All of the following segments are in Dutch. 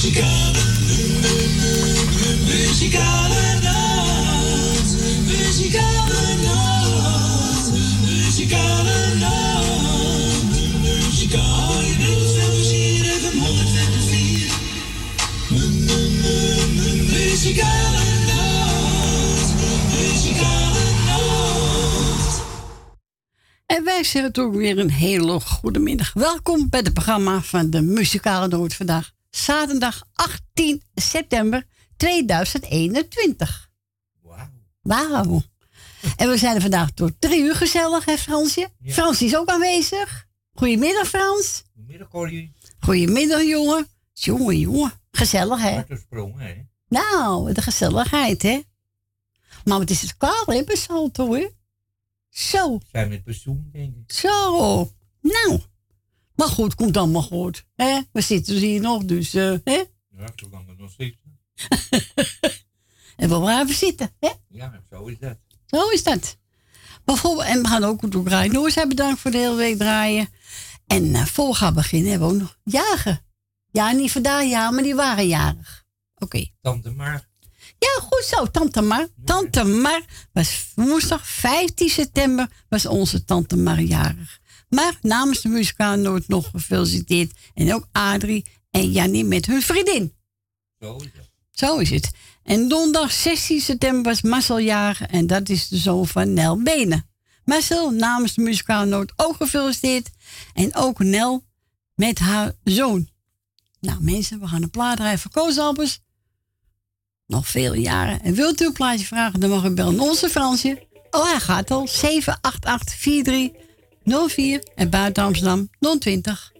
Muzikale, muzikale nacht. Muzikale nacht. Muzikale nacht. Muzikale Muzikale nacht. Muzikale nacht. En wij zeggen toch weer een hele goede middag. Welkom bij het programma van de Muzikale Noot vandaag. Zaterdag 18 september 2021. Wauw. Wauw. En we zijn er vandaag tot drie uur gezellig, hè Fransje? Ja. Frans is ook aanwezig. Goedemiddag, Frans. Goedemiddag, Corrie. Goedemiddag, jongen. Jongen, jongen. Gezellig, hè? Sprong, hè? Nou, de gezelligheid, hè? Maar wat is het kaal, hè, bij Salto, hè? Zo. Zijn met pensioen, denk ik. Zo. Nou. Maar goed, komt allemaal goed. Hè? We zitten dus hier nog, dus... eh, hè? Ja, zolang het nog steeds. En we blijven zitten. Hè? Ja, zo is dat. Zo is dat. Bijvoorbeeld, en we gaan ook door draaien. Noors hebben bedankt voor de hele week draaien. En eh voor we gaan beginnen hebben we ook nog jagen. Ja, niet vandaag ja, maar die waren jarig. Oké. Tante Maar. Ja, goed zo, Tante Mar. Tante Mar was woensdag 15 september was onze Tante Mar jarig. Maar namens de muzikaal Noord nog gefeliciteerd. En ook Adrie en Jannie met hun vriendin. Zo is dat. Zo is het. En donderdag 16 september was Marcel jarig. En dat is de zoon van Nel Benen. Marcel namens de muzikaal Noord ook gefeliciteerd. En ook Nel met haar zoon. Nou mensen, we gaan een plaat draaien voor Koos Albers. Nog veel jaren. En wilt u een plaatje vragen, dan mag u bellen onze Fransje. Oh, hij gaat al. 788 en buiten Amsterdam 020.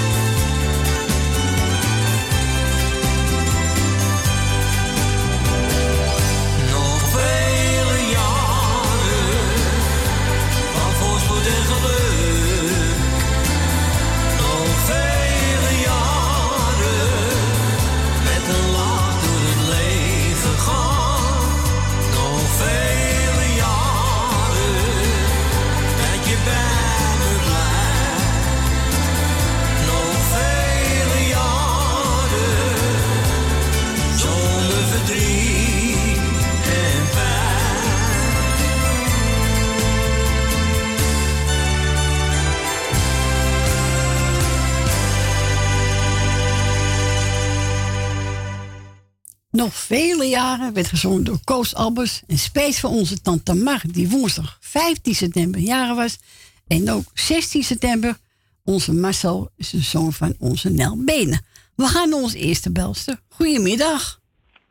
Nog vele jaren werd gezongen door Koos Albers en spees voor onze tante Mar, die woensdag 15 september jaren was. En ook 16 september, onze Marcel is de zoon van onze Nel Benen. We gaan naar onze eerste belster. Goedemiddag.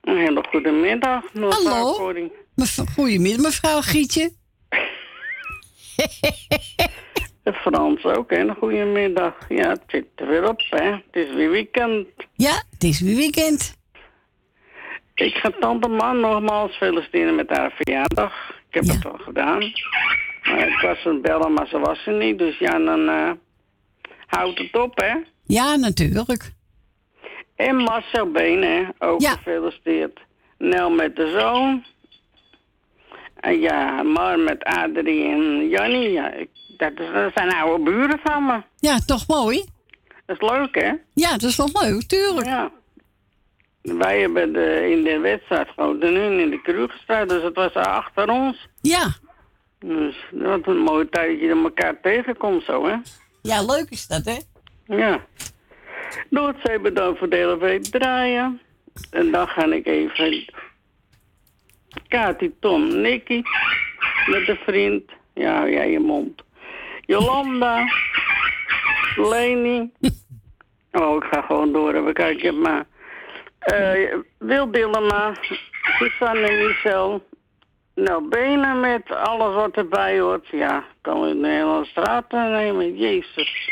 Een hele goede middag, mevrouw Hallo. Goedemiddag, mevrouw Gietje. De Frans ook, hè. Een goede middag. Ja, het zit er weer op, hè. Het is weer weekend. Ja, het is weer weekend. Ik ga tante Man nogmaals feliciteren met haar verjaardag. Ik heb Ja. het al gedaan. Maar ik was aan het bellen, maar ze was er niet. Dus ja, dan eh, houdt het op, hè. Ja, natuurlijk. En Marcel Been, hè. Ook Ja. gefeliciteerd. Nel met de zoon. En ja, Mar met Adrie en Jannie. Ja, ik, dat, is, dat zijn oude buren van me. Ja, toch mooi? Dat is leuk, hè? Ja, dat is wel leuk, tuurlijk. Ja. Wij hebben de, in de wedstrijd gewoon de hun in de kroeg gestaan, dus het was achter ons. Ja. Dus wat een mooi tijd dat je elkaar tegenkomt zo, hè? Ja, leuk is dat, hè? Ja. Noordzee bedankt voor de hele draaien. En dan ga ik even... Kati, Tom, Nicky. Met een vriend. Ja, ja, je mond. Jolanda. Leni. Oh, ik ga gewoon door. Even kijken, maar... eh Wil Dillema. Susanne en Michel. Nou, benen met alles wat erbij hoort. Ja, kan we de hele straat nemen. Jezus.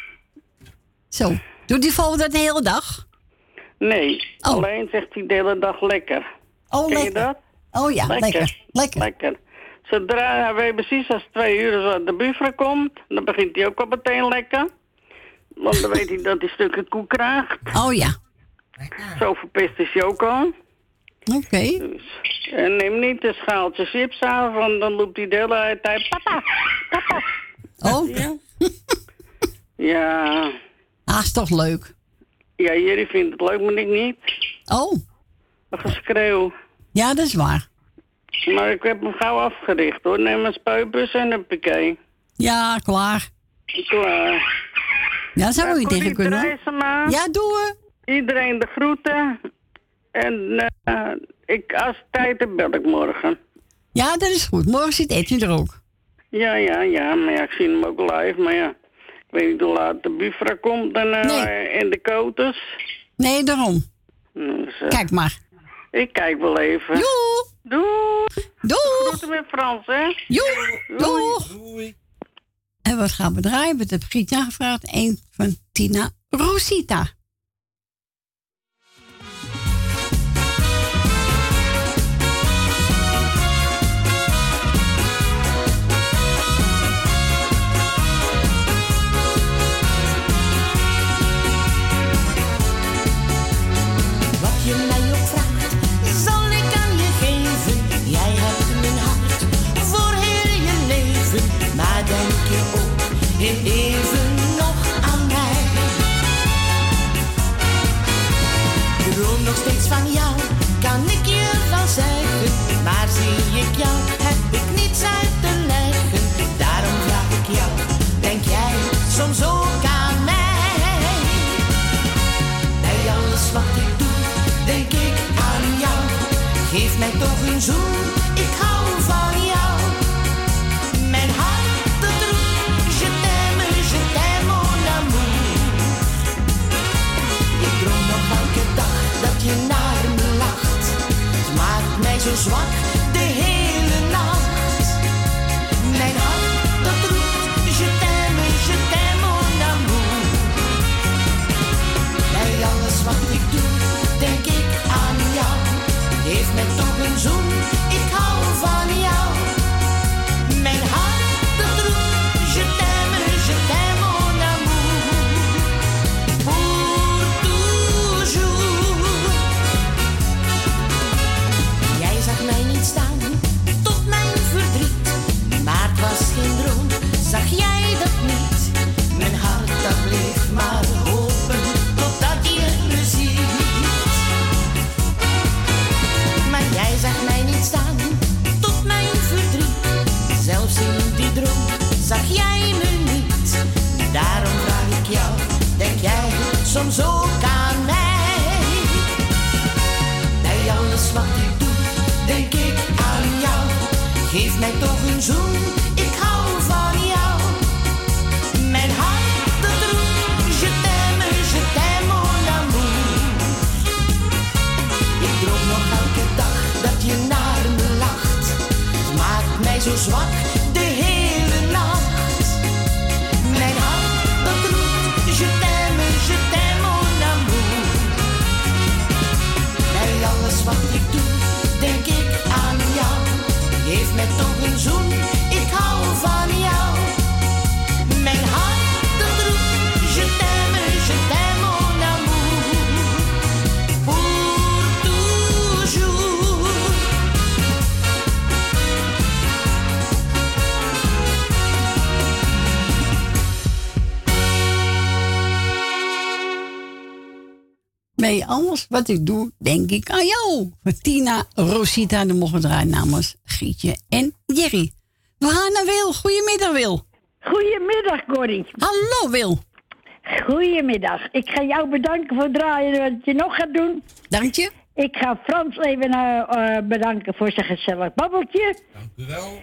Zo. Doet die vogel dat de hele dag? Nee, Oh. alleen zegt hij de hele dag lekker. Oh, Ken je lekker. dat? Oh ja, lekker. Lekker. Lekker. Zodra hij weet precies als twee uur de buffet komt, dan begint hij ook al meteen lekker. Want dan weet hij dat hij stukken koek krijgt. Oh ja. Zo verpest is hij ook al. Oké. Dus. En neem niet een schaaltje chips aan, want dan loopt hij de hele tijd... Papa, papa. Oh, Ja. ja. ah, is toch leuk. Ja, jullie vindt het leuk, maar ik niet. Oh, Een geschreeuw. ja, dat is waar. Maar ik heb hem gauw afgericht hoor. Neem een spuitbus en een piquet. Ja, klaar. Klaar. Ja, zou je Ja, tegen kunnen. Ja, doen we. Iedereen de groeten. En eh, ik, als tijd heb, bel ik morgen. Ja, dat is goed. Morgen zit Edwin er ook. Ja, ja, ja. Maar ja, ik zie hem ook live. Maar ja, ik weet niet hoe laat de buffra komt en, eh, Nee. en de koters. Nee, daarom. Dus, eh, Kijk maar. Ik kijk wel even. Doei. Doei. Doei. Groeten met Frans, hè. Doei. Doei. Doei. En wat gaan we draaien? Wat heb Giet gevraagd? Eén van Tina Rosita. Heel even nog aan mij? Droom nog steeds van jou, kan ik je wel zeggen. Maar zie ik jou, heb ik niets uit te leggen. Daarom vraag ik jou, denk jij soms ook aan mij? Bij alles wat ik doe, denk ik aan jou. Geef mij toch een zoen, zwak soms ook aan mij. Bij alles wat ik doe, denk ik aan jou. Geef mij toch een zoen. Bij alles wat ik doe, denk ik aan jou. Tina, Rosita, de mogen draaien namens Gietje en Jerry. We gaan naar Wil. Goedemiddag, Wil. Goedemiddag, Corrie. Hallo, Wil. Goedemiddag. Ik ga jou bedanken voor het draaien wat je nog gaat doen. Dank je. Ik ga Frans even eh, eh, bedanken voor zijn gezellig babbeltje. Dank u wel.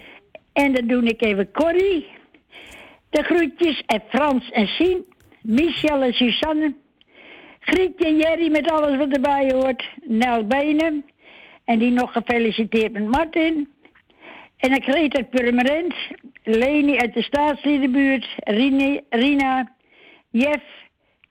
En dan doe ik even Corrie. De groetjes en Frans en Sien. Michel en Suzanne. Grietje Jerry met alles wat erbij hoort. Nel Benen. En die nog gefeliciteerd met Martin. En ik reed uit Purmerend. Leni uit de staatsliedenbuurt. Rina. Jeff.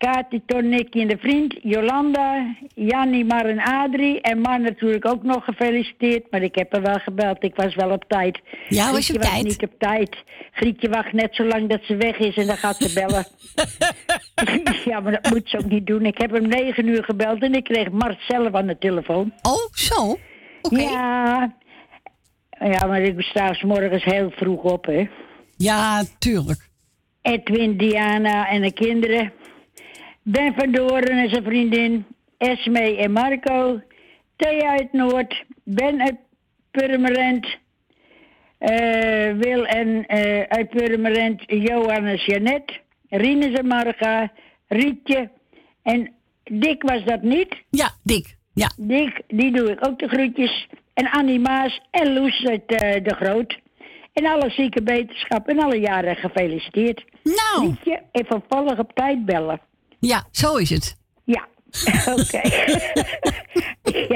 Kati, Ton, Nicky en de vriend. Jolanda. Jannie, Mar en Adrie. En Mar natuurlijk ook nog gefeliciteerd. Maar ik heb er wel gebeld. Ik was wel op tijd. Ja, was je op Grietje tijd? niet op tijd. Grietje wacht net zo lang dat ze weg is en dan gaat ze bellen. ja, maar dat moet ze ook niet doen. Ik heb hem negen uur gebeld en ik kreeg Mart zelf aan de telefoon. Oh, zo? Oké. Ja. Ja. Ja, maar ik sta 's morgens heel vroeg op, hè. tuurlijk. Edwin, Diana en de kinderen. Ben van Doren en zijn vriendin. Esme en Marco. Thea uit Noord. Ben uit Purmerend. Eh, Wil en eh, uit Purmerend. Johan en Jeannette. Rinus en Marga. Rietje. En Dick was dat niet. Ja, Dick. Ja. Dick, die doe ik ook de groetjes. En Annie Maas en Loes uit eh, de Groot. En alle zieke beterschap en alle jaren gefeliciteerd. Nou, Rietje, even volg op tijd bellen. Ja, zo is het. Ja, oké.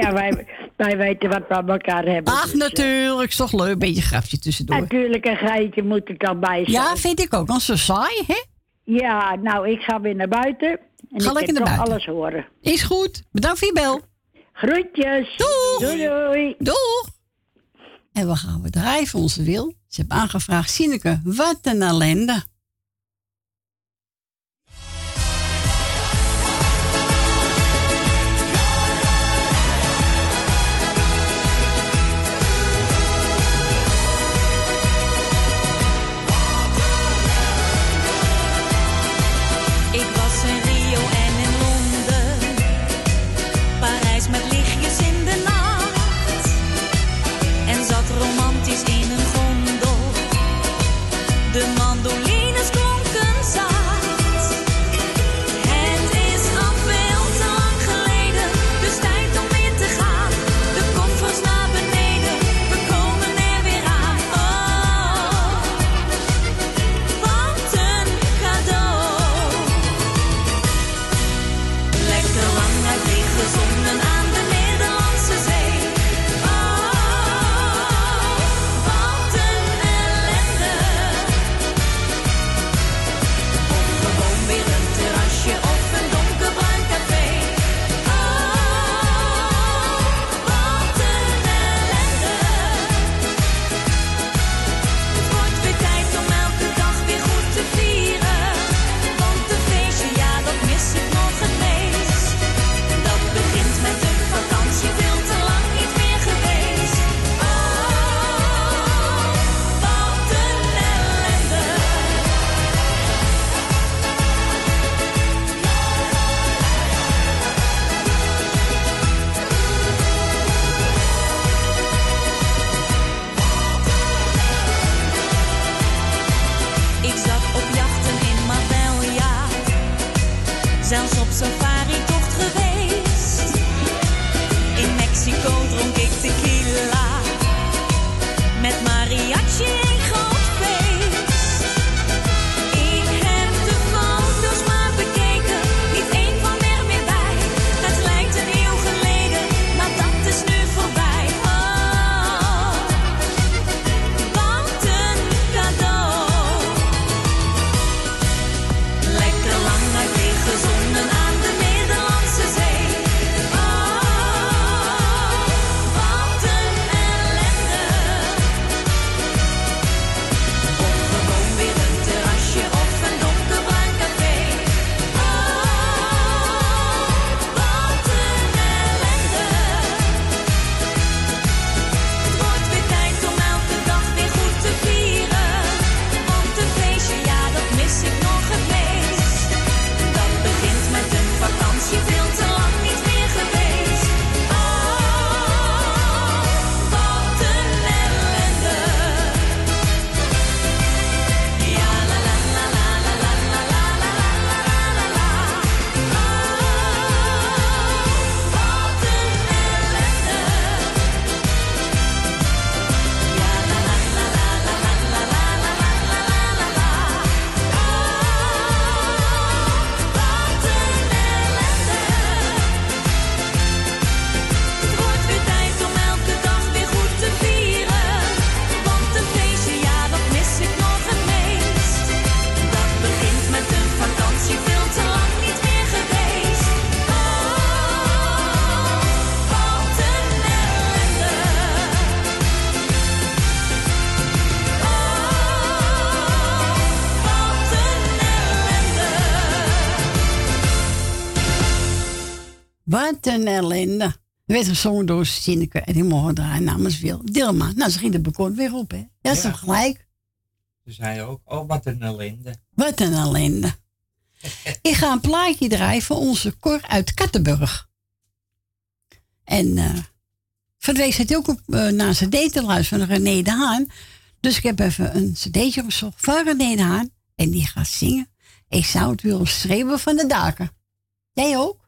ja, wij, wij weten wat we aan elkaar hebben. Ach, dus, eh, natuurlijk. Is toch leuk. Een beetje grapje tussendoor. Natuurlijk, een geitje moet er dan bij zijn. Ja, vind ik ook. Anders zo saai, hè? Ja, nou, ik ga weer naar buiten. En Ga ik lekker naar buiten. alles horen. Is goed. Bedankt voor je bel. Groetjes. Doeg. Doei, doei. Doeg! En we gaan we draaien voor onze wil. Ze hebben aangevraagd, Sineke, wat een ellende. Een ellende. Er werd gezongen door Sineke en die mogen draaien namens Wil Dilma. Nou, ze ging de bekort weer op, hè. Dat is Ja. toch gelijk? Ze zei ook, oh wat een ellende. Wat een ellende. Ik ga een plaatje draaien voor onze Cor uit Kattenburg. En eh van de week zit hij ook op, eh, naar een cd te luisteren van René de Haan. Dus ik heb even een cd'tje gezocht van René de Haan. En die gaat zingen. Ik zou het willen schreeuwen van de daken. Jij ook?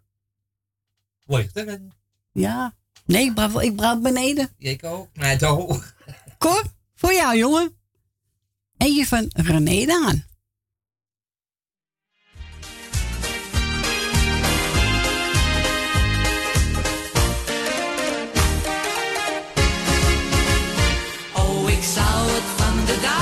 Er een? Ja. Nee, ik braaf, ik braaf beneden. Ik ook. Nee, toch. Cor, voor jou, jongen. Eentje van René de Haan. Oh, ik zou het van de daken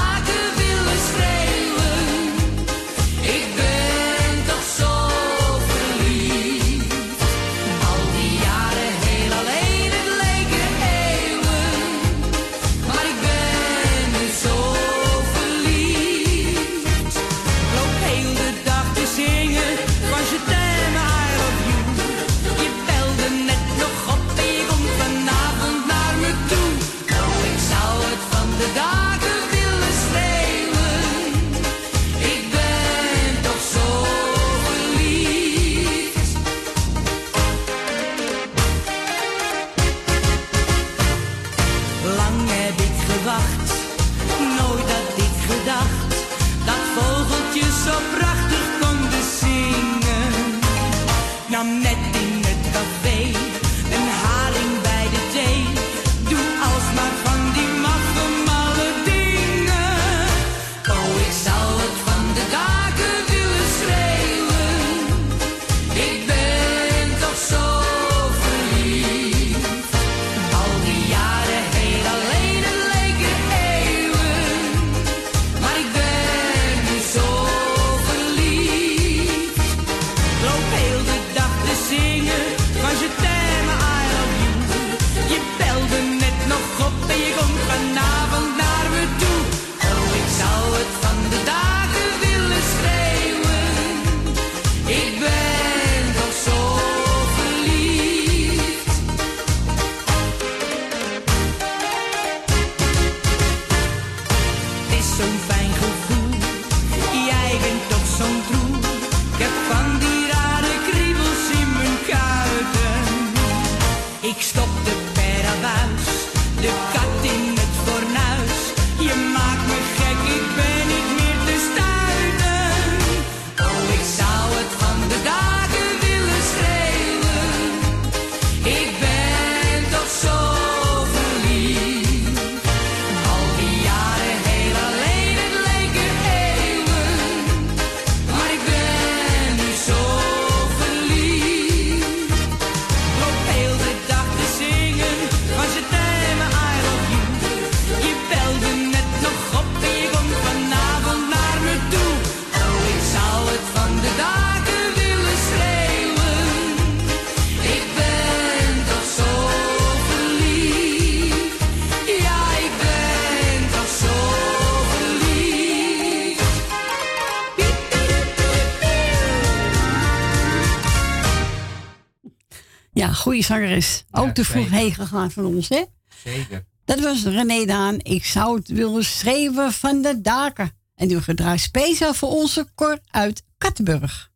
goede zangeres. Ook Ja, te vroeg heen gegaan van ons, hè? Zeker. Dat was René Daan. Ik zou het willen schreeuwen van de daken. En die gedraaid speciaal voor onze Cor uit Kattenburg.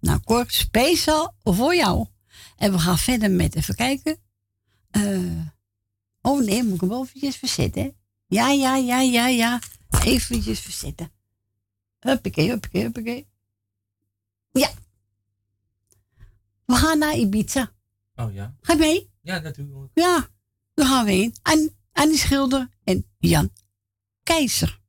Nou, Cor, speciaal voor jou. En we gaan verder met, even kijken. Eh, oh nee, moet ik hem wel eventjes verzetten? Ja, ja, ja, ja, ja. Eventjes verzetten. Huppakee, huppakee, huppakee. Ja. We gaan naar Ibiza. Oh ja. Ga je mee? Ja, natuurlijk. Ja, daar gaan we heen. An Annie Schilder en Jan Keizer.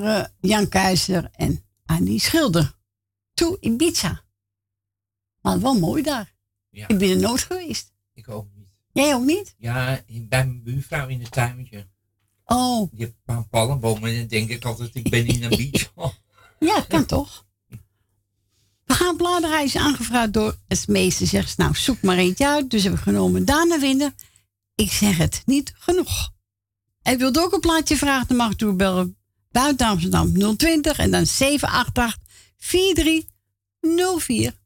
Waren Jan Keizer en Annie Schilder. To Ibiza. Maar wel mooi daar. Ja. Ik ben er nooit geweest. Ik ook niet. Jij ook niet? Ja, bij mijn buurvrouw in het tuintje. Oh, Die heeft een paar palmbomen en dan denk ik altijd, ik ben in een beach. ja, kan toch? We gaan bladerreis aangevraagd door het meeste. Zegt ze, nou, zoek maar eentje uit. Dus hebben we genomen Dana Winder. Ik zeg het niet genoeg. Hij wilde ook een plaatje vragen, dan mag bellen. Buiten Amsterdam 020 en dan 788 4304.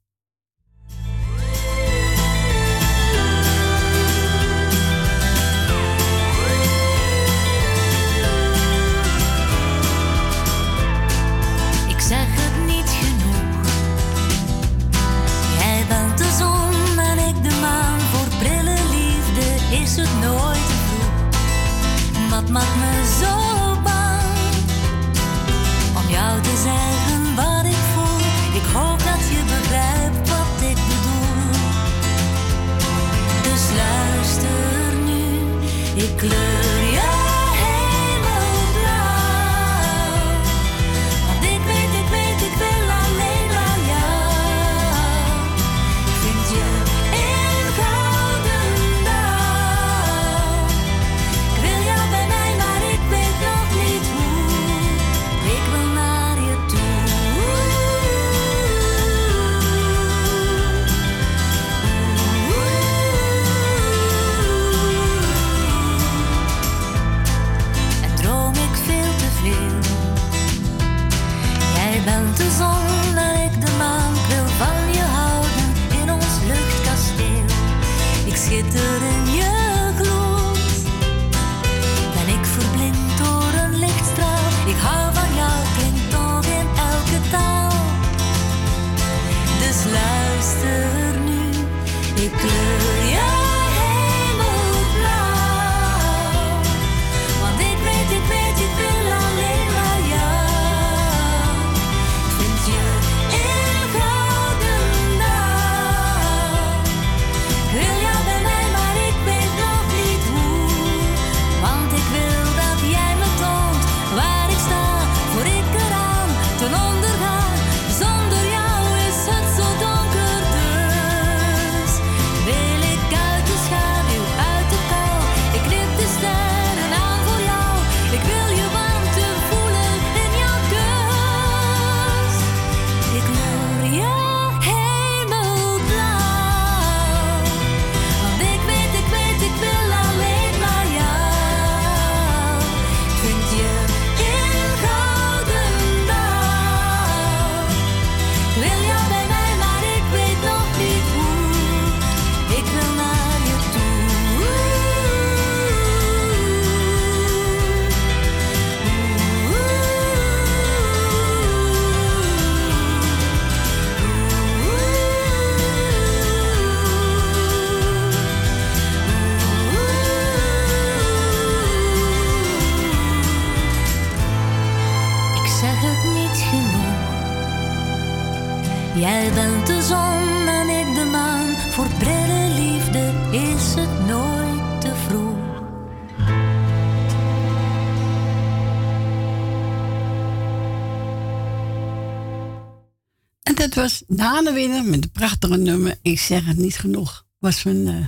Was Dana Winner met een prachtige nummer. Ik zeg het niet genoeg. Was van eh,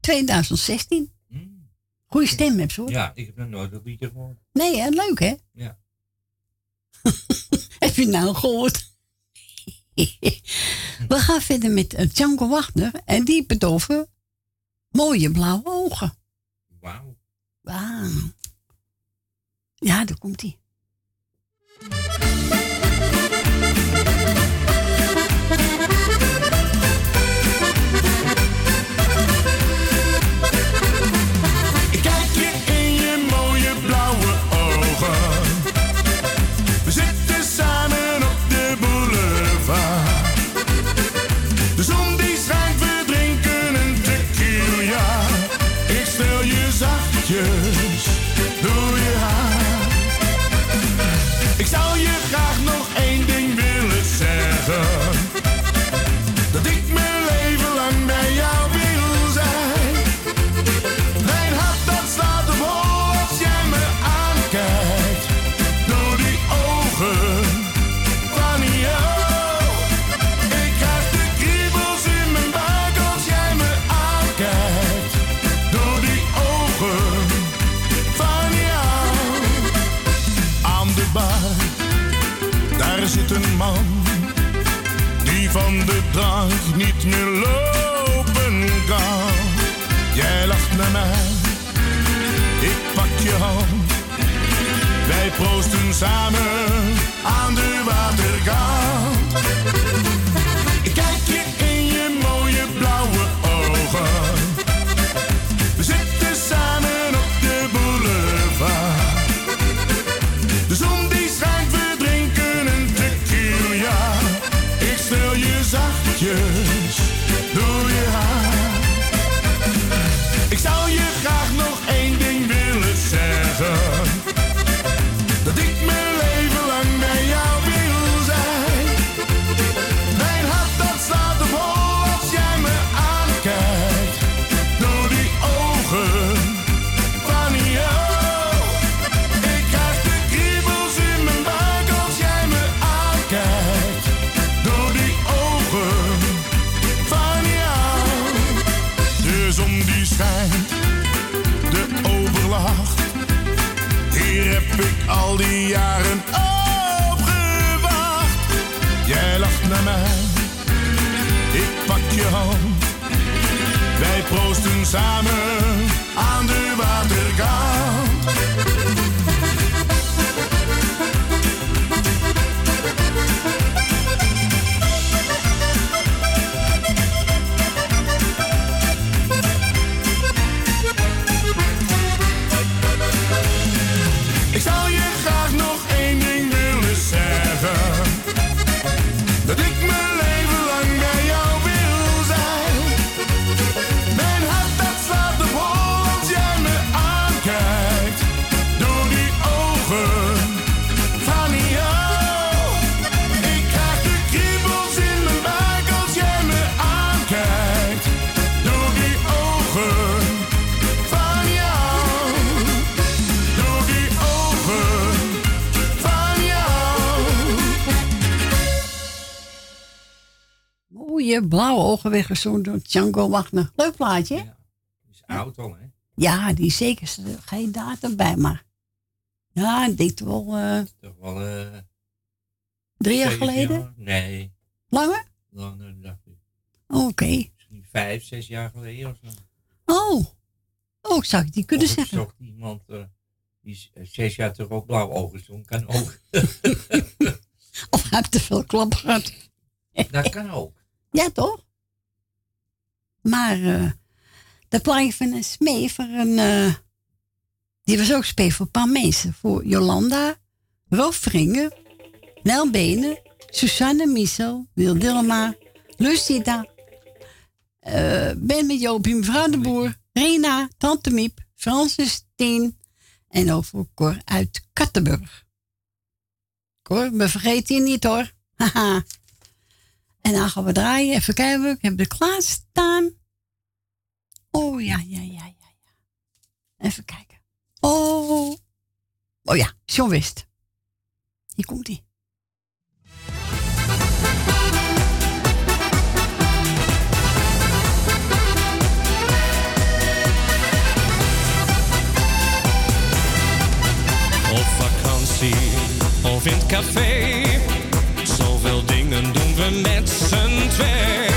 2016. Mm. Goeie stem heb ze hoor. Ja, ik heb nog nooit een liedje gehoord. Nee, hè? leuk hè? Ja. Heb je nou gehoord? We gaan verder met Django Wagner. En die over mooie blauwe ogen. Wauw. Wauw. Ja, daar komt hij. Niet meer lopen kan. Jij lacht naar mij, ik pak je hand. Wij proosten samen aan de waterkant. Samen Mooie blauwe ogen weggezongen door Django Wagner. Leuk plaatje, hè? is oud al, hè? Ja, die is zeker. Er Geen datum bij, maar... Ja, ik denk wel eh, Toch wel... eh drie jaar geleden. jaar? Nee, Langer? langer dacht ik. Oké. Misschien vijf, zes jaar geleden of zo. Oh. Oh, ik zou het niet kunnen Of ik zeggen. zocht iemand eh, die zes jaar terug ook blauw ogen zong. Kan ook. Of heeft te veel klap gehad. Dat kan ook. Ja, toch? Maar eh de plaatje van een smee voor een... eh, die was ook speel voor een paar mensen. Voor Jolanda, Rolf Vringen, Nel Benen, Susanne Miesel, Wil Dillema, Lucida, eh, Ben met Joopie, mevrouw de Boer, Rena, Tante Miep, Francis Steen en ook voor Cor uit Kattenburg. Cor, me vergeet je niet hoor. Haha. En dan gaan we draaien. Even kijken. Ik heb er klaar staan. Oh ja, ja, ja, ja, ja. Even kijken. Oh. Oh ja, John Wist. Hier komt hij. Op vakantie of in het café. Dingen doen we met z'n twee.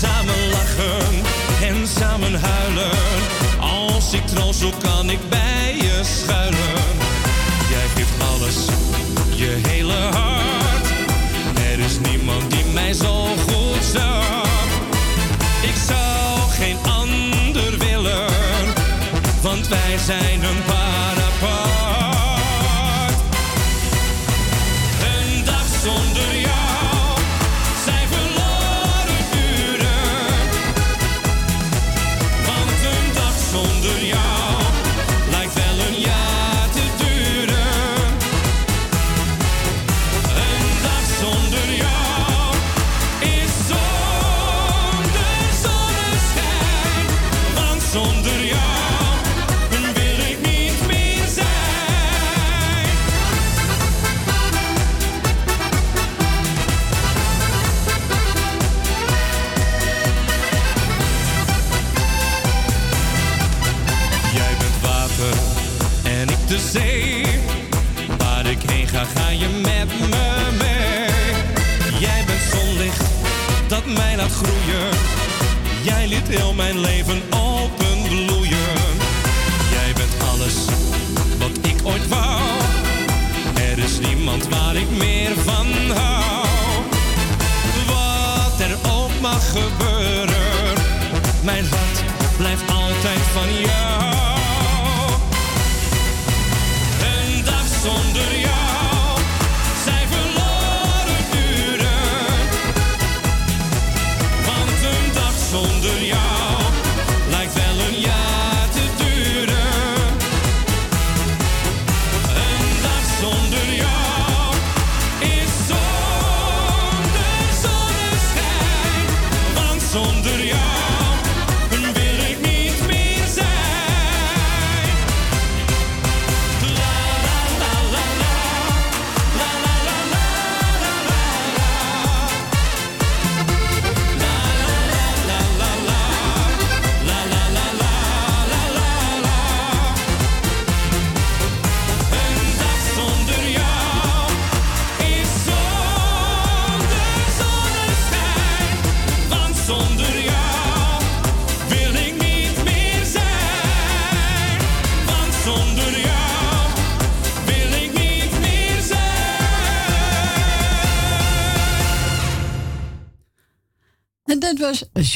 Samen lachen en samen huilen. Als ik troost zoek, kan ik bij je schuilen. Jij geeft alles, je hele hart. Er is niemand die mij zo goed zag. Jij liet heel mijn leven openbloeien. Jij bent alles wat ik ooit wou. Er is niemand waar ik meer van hou. Wat er ook mag gebeuren, mijn hart blijft altijd van jou.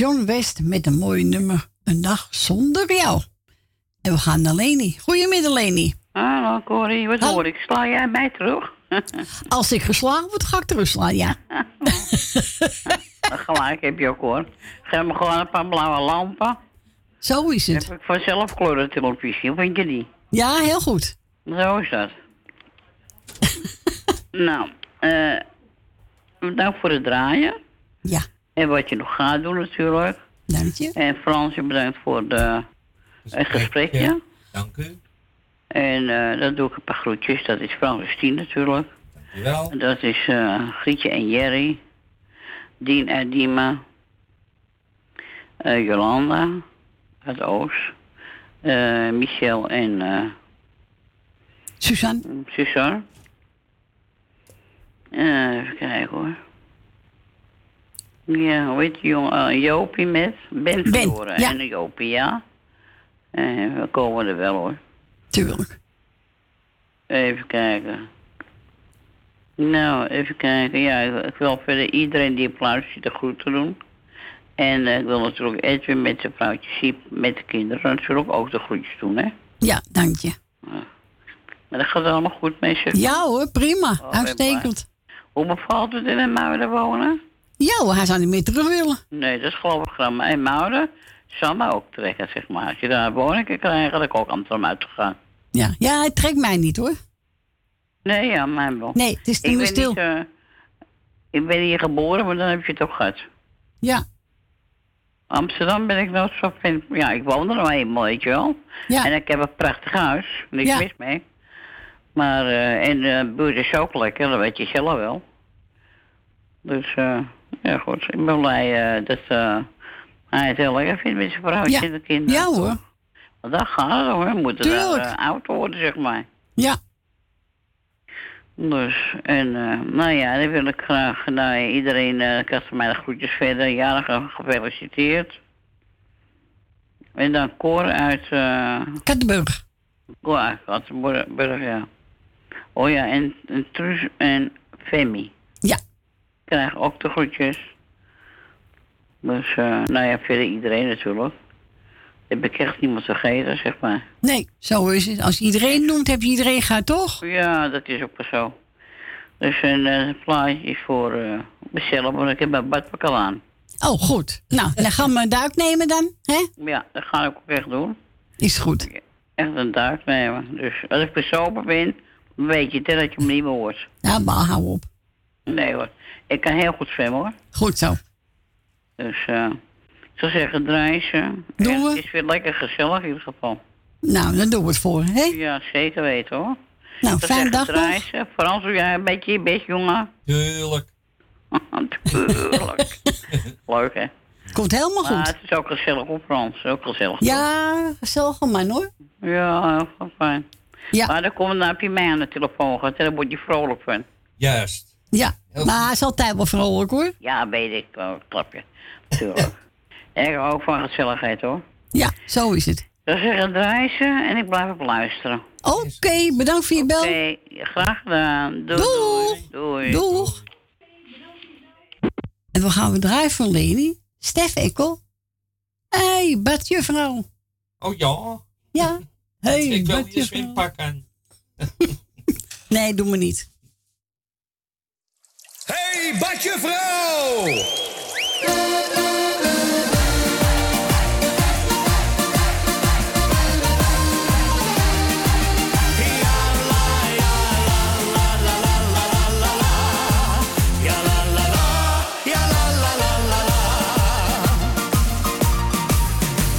John West met een mooi nummer. Een dag zonder jou. En we gaan naar Leni. Goedemiddag, Leni. Hallo Corrie, wat hoor ik? Sla jij mij terug? Als ik geslagen word, ga ik terugslaan, ja. Gelijk heb je ook hoor. Geef me gewoon een paar blauwe lampen. Zo is het. Heb ik vanzelf kleurentelevisie, vind je die? Ja, heel goed. Zo is dat. nou, eh bedankt voor het draaien. Ja. En wat je nog gaat doen natuurlijk. Dank je. En Fransje bedankt voor de, het gesprekje. Dank u. En eh, dan doe ik een paar groetjes. Dat is Frans Tien natuurlijk. Dankjewel. Dat is eh, Grietje en Jerry. Dien en Dima. eh, Jolanda uit Oost. eh, Michel en eh Suzanne. Suzanne. Even kijken hoor. Ja, hoe heet die jongen? Eh, Jopie met Ben Ben, ja. En Jopie, ja. En we komen er wel hoor. Tuurlijk. Even kijken. Nou, even kijken. Ja, ik, ik wil verder iedereen die op luistert de groeten doen. En eh, ik wil natuurlijk Edwin met zijn vrouwtje Siep, met de kinderen natuurlijk ook de groetjes doen, hè. Ja, dank je. Maar dat gaat allemaal goed met je. Ja hoor, prima. Oh, Uitstekend. Hoe bevalt het in een Muiden wonen? Ja hij zou niet meer terug willen. Nee, dat is geloof ik. Maar in Muiden zal mij ook trekken, zeg maar. Als je daar kan ik ook Amsterdam uit te gaan. Ja, ja hij trekt mij niet hoor. Nee, ja, mijn wel. Nee, het is ik meer ben stil. Niet, eh, ik ben hier geboren, maar dan heb je het ook gehad. Ja. Amsterdam ben ik nooit zo fan. Ja, ik woon er nou eenmaal, weet je wel. Ja. En ik heb een prachtig huis. Niks Ja. mis mee. Maar, eh en de buurt is ook lekker, dat weet je zelf wel. Dus, eh ja goed, ik ben blij eh, dat eh, hij het heel lekker vindt met zijn vrouwtje Ja. en de kinderen. Ja hoor. Want dat gaat het hoor, we moeten daar eh, oud worden, zeg maar. Ja. Dus, en eh, nou ja, dan wil ik graag nou, iedereen, ik had van mij de groetjes verder, jarigen gefeliciteerd. En dan Cor uit... eh Kattenburg. Cor uit Kattenburg, ja. Oh ja, en, en Truus en Femi. Ja. Krijgen ook de groetjes. Dus, eh, nou ja, verder iedereen natuurlijk. Heb ik echt niemand vergeten, zeg maar. Nee, zo is het. Als je iedereen noemt, heb je iedereen gehad, toch? Ja, dat is ook wel zo. Dus een eh, plaatje is voor eh mezelf, want ik heb mijn badpak al aan. Oh, goed. Nou, dan gaan we een duik nemen dan, hè? Ja, dat ga ik ook echt doen. Is goed. Echt een duik nemen. Dus als ik besopen ben, weet je dat je me niet meer hoort. Ja, maar hou op. Nee hoor, ik kan heel goed zwemmen hoor. Goed zo. Dus eh, ik zou zeggen, draaien ze. Doen En we. Het is weer lekker gezellig in ieder geval. Nou, dan doen we het voor, hè? Ja, zeker weten hoor. Nou, fijne zeggen, dag nog. Frans, doe jij een beetje je best, jongen? Tuurlijk. Tuurlijk. Leuk hè? Komt helemaal Maar goed. het is ook gezellig op Frans, ook gezellig. Ja, gezellige man hoor. Ja, heel fijn. Ja. Maar dan komt heb je mij aan de telefoon gehad en dan word je vrolijk van. Juist. Ja, maar hij is altijd wel vrolijk hoor. Ja, weet ik wel. Klapje. Tuurlijk. ik ook van gezelligheid hoor. Ja, zo is het. Dan zeggen draai ze en ik blijf op luisteren. Oké, bedankt voor je bel. Oké, graag gedaan. Doei. Doeg. Doei. Doeg. En we gaan we draaien van Leni. Stef Ekkel. Hé, hey, badjuffrouw. Oh ja. Ja. Hey, ik wil je zwempak aan. Nee, doe me niet. Hey, badjuffrouw!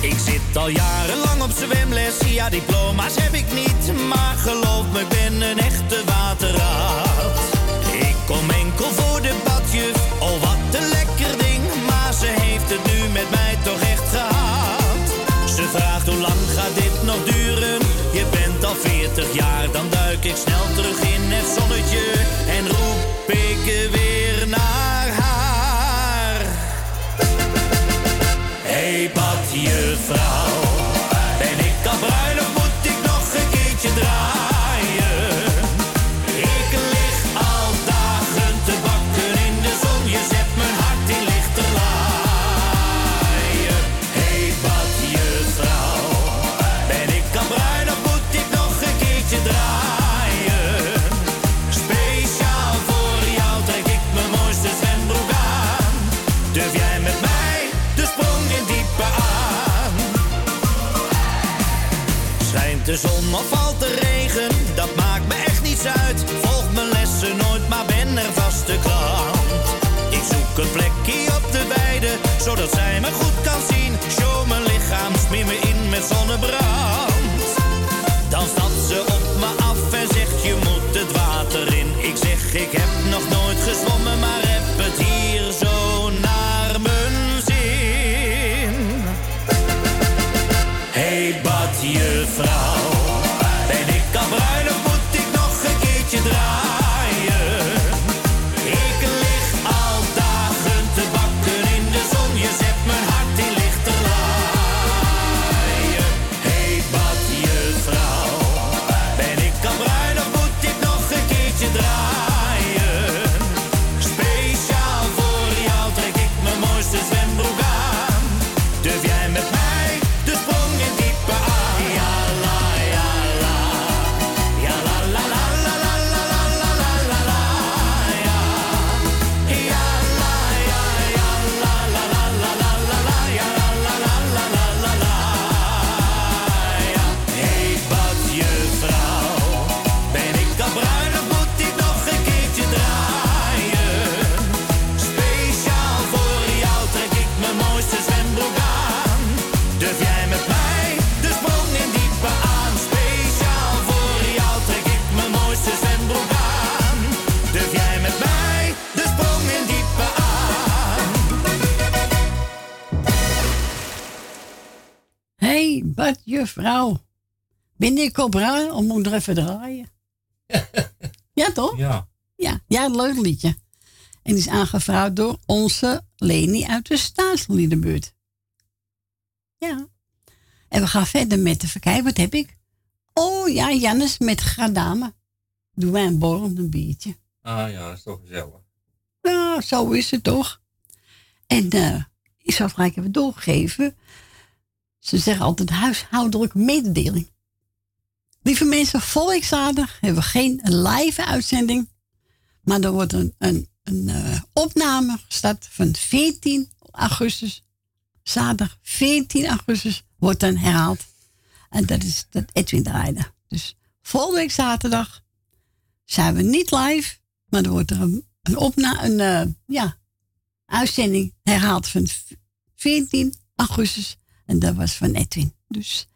Ik zit al jarenlang op zwemles, ja diploma's heb ik niet. Maar geloof me, ik ben een echte waterraad. добра. Badjuffrouw. Ben ik op raar om moet er even draaien? ja, toch? Ja. Ja, ja, leuk liedje. En die is aangevraagd door onze Leni uit de staatsliedenbuurt. Ja. En we gaan verder met even kijken, wat heb ik? Oh ja, Jannes met Gradame. Doe wij een borrel een biertje. Ah ja, dat is toch gezellig. Ja, zo is het toch. En eh, ik zal gelijk even doorgeven. Ze zeggen altijd huishoudelijke mededeling. Lieve mensen, volkszaterdag hebben we geen live uitzending. Maar er wordt een, een, een eh, opname gestart van 14 augustus. Zaterdag 14 augustus wordt dan herhaald. En dat is dat Edwin draaide. Dus volgende week zaterdag zijn we niet live. Maar er wordt er een, een, een eh, ja, uitzending herhaald van v- 14 augustus. En dat was van Edwin. Dus,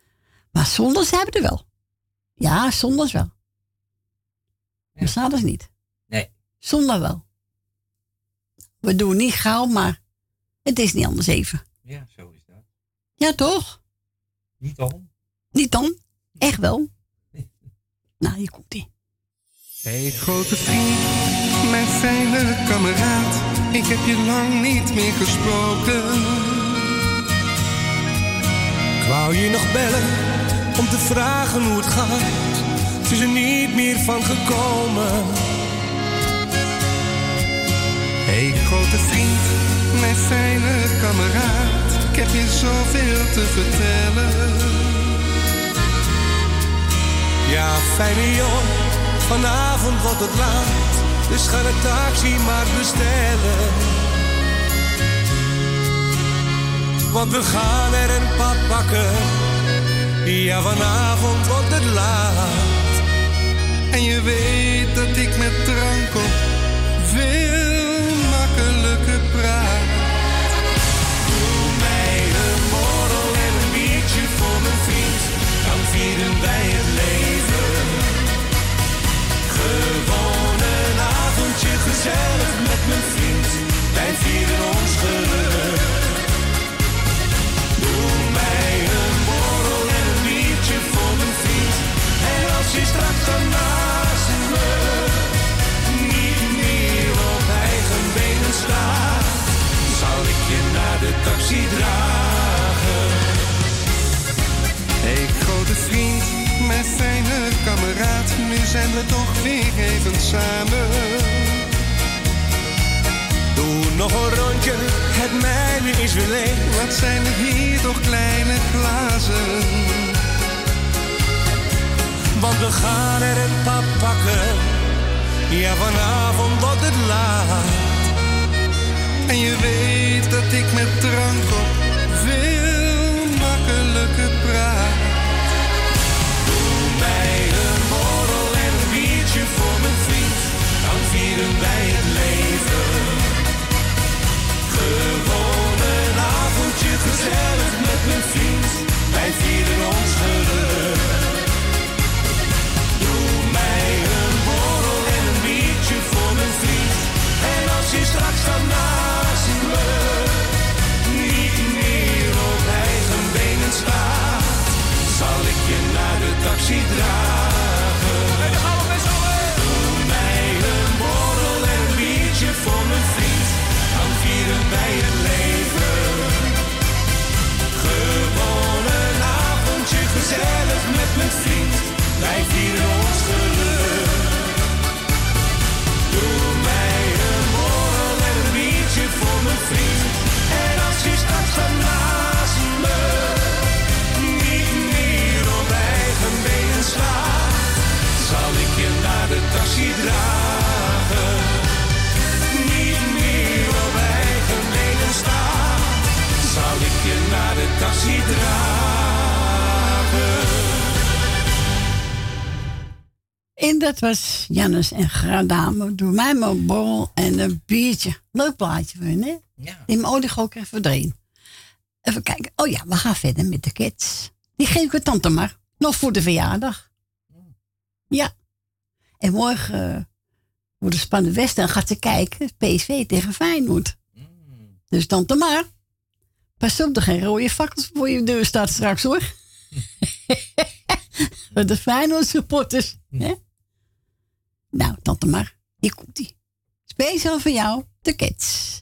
maar zondags hebben we er wel. Ja, zondags wel. Maar zaterdags niet. Nee. Zondag wel. We doen niet gauw, maar het is niet anders even. Ja, zo is dat. Ja, toch? Niet om. Niet dan? Echt wel? Nou, hier komt ie. Hey grote vriend, mijn fijne kameraad. Ik heb je lang niet meer gesproken. Wou je nog bellen om te vragen hoe het gaat. Het is er niet meer van gekomen. Hey grote vriend, mijn fijne kameraad. Ik heb je zoveel te vertellen. Ja, fijne jongen, vanavond wordt het laat. Dus ga de taxi maar bestellen. Want we gaan er een pad pakken. Ja, vanavond wordt het laat. En je weet dat ik met drank op veel makkelijker praat. Doe mij een borrel en een biertje voor mijn vriend. Dan vieren wij het leven. Gewoon een avondje gezellig met mijn vriend. Wij vieren ons geluk. Taxi dragen. Hey grote vriend, mijn fijne kameraad. Nu zijn we toch weer even samen. Doe nog een rondje, het mijne is weer leeg. Wat zijn er hier toch kleine glazen? Want we gaan er een pap pakken. Ja, vanavond wordt het laat. En je weet dat ik met drank op veel makkelijker praat. Doe mij een borrel en een biertje voor mijn vriend. Dan vieren wij het leven. Gewoon een avondje gezellig met mijn vriend. Wij vieren ons geluk. Doe mij een borrel en een biertje voor mijn vriend. En als je straks dan taxi dragen. Doe mij een borrel en een biertje voor mijn vriend. Dan vieren wij het leven. Gewoon een avondje gezellig met mijn vriend. Wij vieren dragen. En dat was Jannes en Gradame. Doe mij maar een borrel en een biertje. Leuk plaatje hun, hè? Ja. Die mijn olie ook even erin. Even kijken. Oh ja, we gaan verder met de kids. Die geef ik aan tante maar. Nog voor de verjaardag. Ja. En morgen uh, voor de spannende Westen gaat ze kijken. PSV tegen Feyenoord. Dus tante maar. Pas op, er geen rode fakkels voor je deur staat straks hoor. de Feyenoord supporters. Hè? Nou, tante maar. Hier komt ie. Speciaal voor jou, de kids.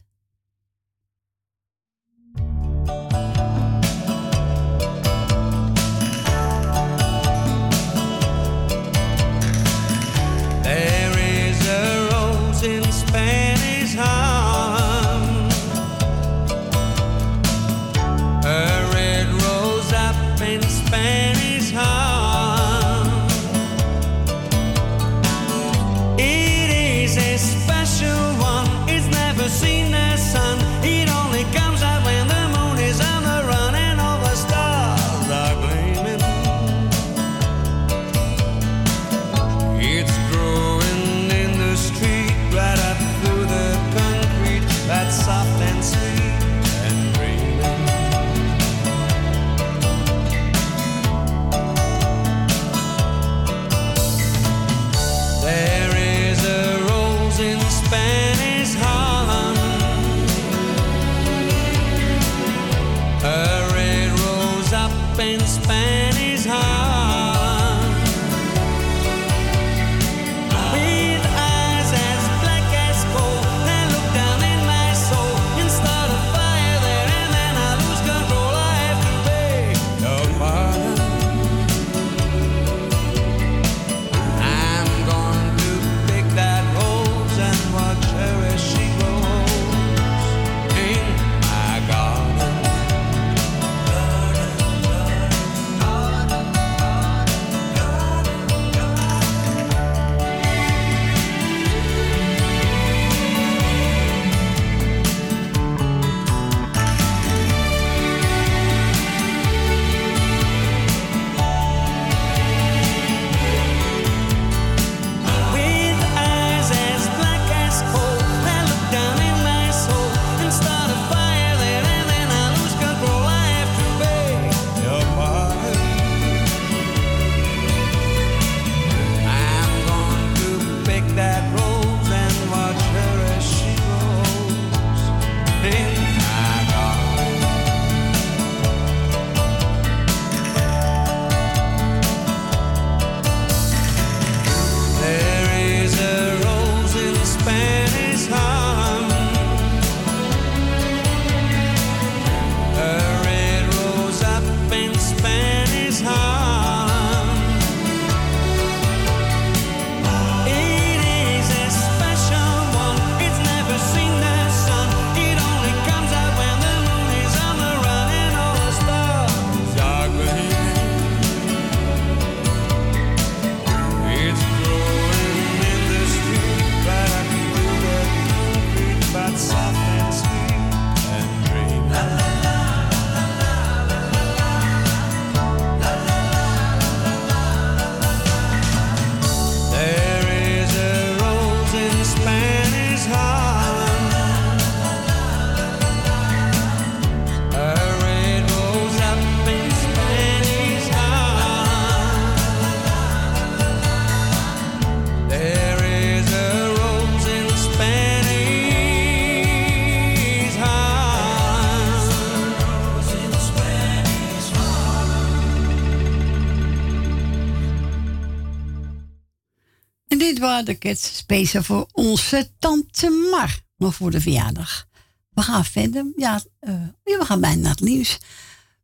Het Speciaal voor onze tante Mar. Nog voor de verjaardag. We gaan verder. Ja, eh, we gaan bijna naar het nieuws.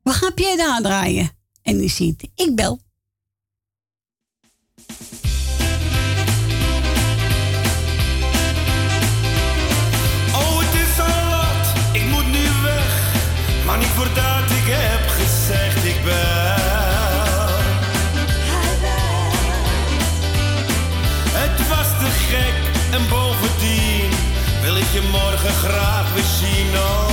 We gaan Pierre aandraaien, En die ziet, ik bel. morgen graag weer zien.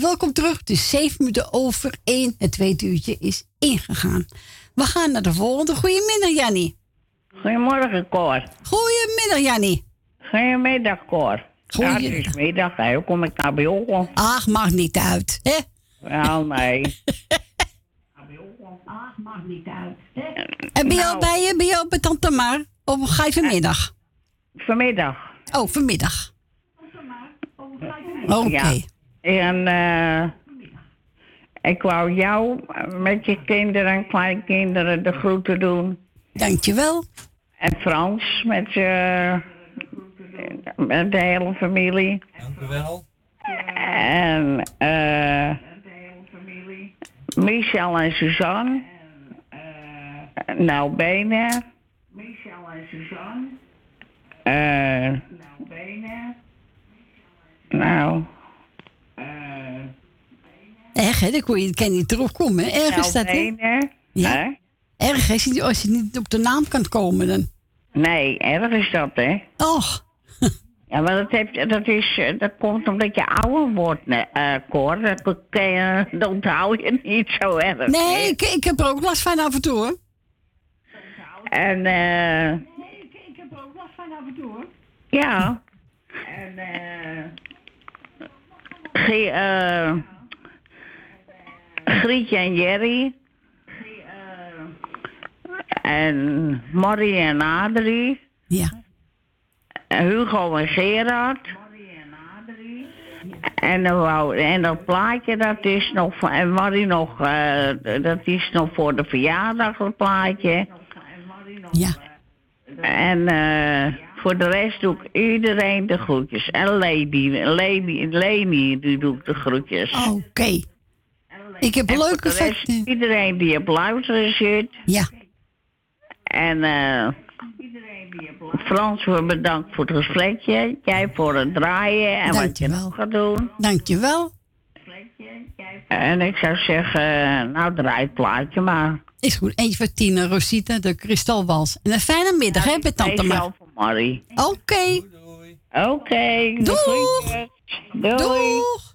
welkom terug. Het is 7 minuten over 1. Het tweede uurtje is ingegaan. We gaan naar de volgende. Goedemiddag, Jannie. Goedemorgen, Cor. Goedemiddag, Jannie. Goedemiddag, Cor. Goedemiddag. Hoe kom ik naar bij Ach, mag niet uit, hè? Wel, nee. Ach, mag niet uit, hè? En ben je al nou. bij je? Ben je al bij Tante Of ga je vanmiddag? Vanmiddag. Oh, vanmiddag. Oké. En uh, ik wou jou met je kinderen en kleinkinderen de groeten doen. Dankjewel. En Frans met, je, met de hele familie. Dankjewel. En eh. Uh, Michel en Suzanne. En, uh, nou, bijna. Michel en Suzanne. Uh, nou. Nou. Erg, hè? Dan kon je, kan je niet terugkomen. hè? Erg is dat, hè? Ja. Erg is het als je niet op de naam kan komen dan. Nee, erg is dat, hè? Och. Ja, maar dat, heeft, dat, is, dat komt omdat je ouder wordt, nee, eh Cor. Dat, onthoud je niet zo erg. Nee, hè? ik, ik heb er ook last van af en toe, hoor. En, eh... Ik heb er ook last van af en toe, hoor. Ja. En, eh... Eh, Grietje en Jerry. En Marie en Adrie. Ja. En Hugo en Gerard. En, wou- en dat plaatje, dat is nog van, en Marie nog, eh, dat is nog voor de verjaardag, dat plaatje. Ja. En eh, voor de rest doe ik iedereen de groetjes. En Lady, Leni, die doe ik de groetjes. Oké. Ik heb En voor leuke facten. Iedereen die op luisteren zit. Ja. En eh Frans, we bedankt voor het gesprekje. Jij voor het draaien en wat je nog gaat doen. Dankjewel. En ik zou zeggen, nou draai het plaatje maar. Is goed. Eentje voor Tina, Rosita, de Kristalwals. En een fijne middag, hè, bij Tante Mar. Speciaal voor Marie. Oké. Oké. Doeg. groetjes. Doei. Doeg.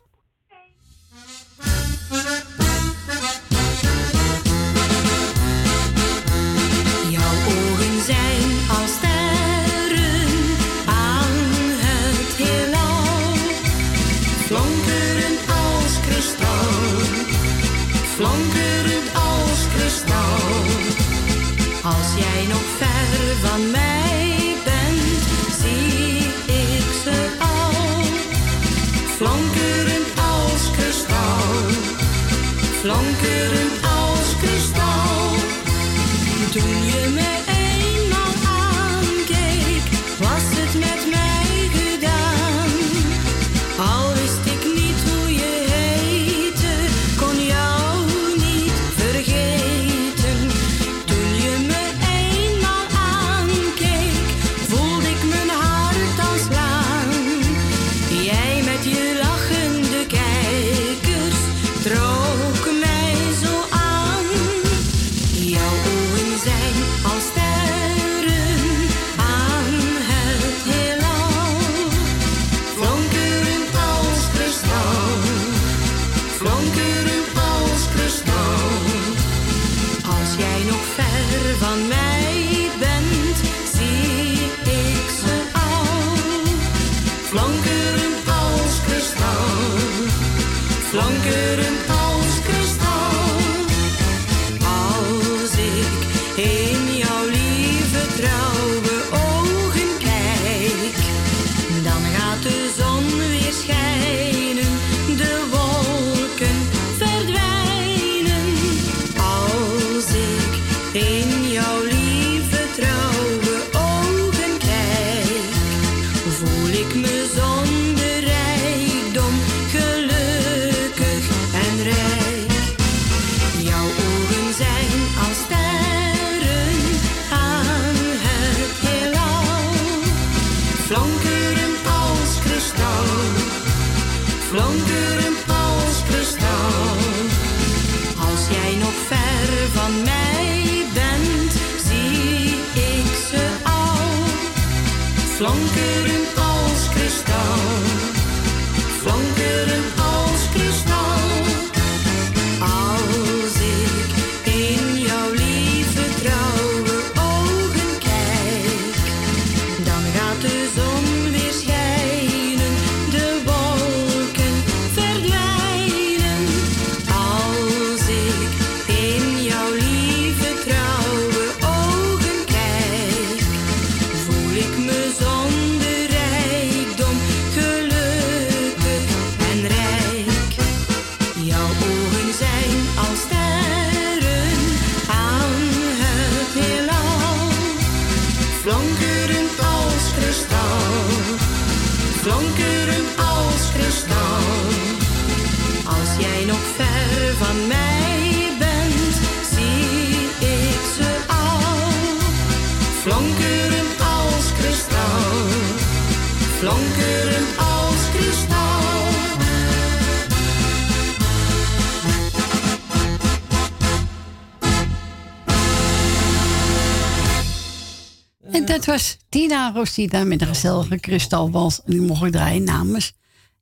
Was Tina Rosita met een gezellige kristalwals. En die mocht ik draaien namens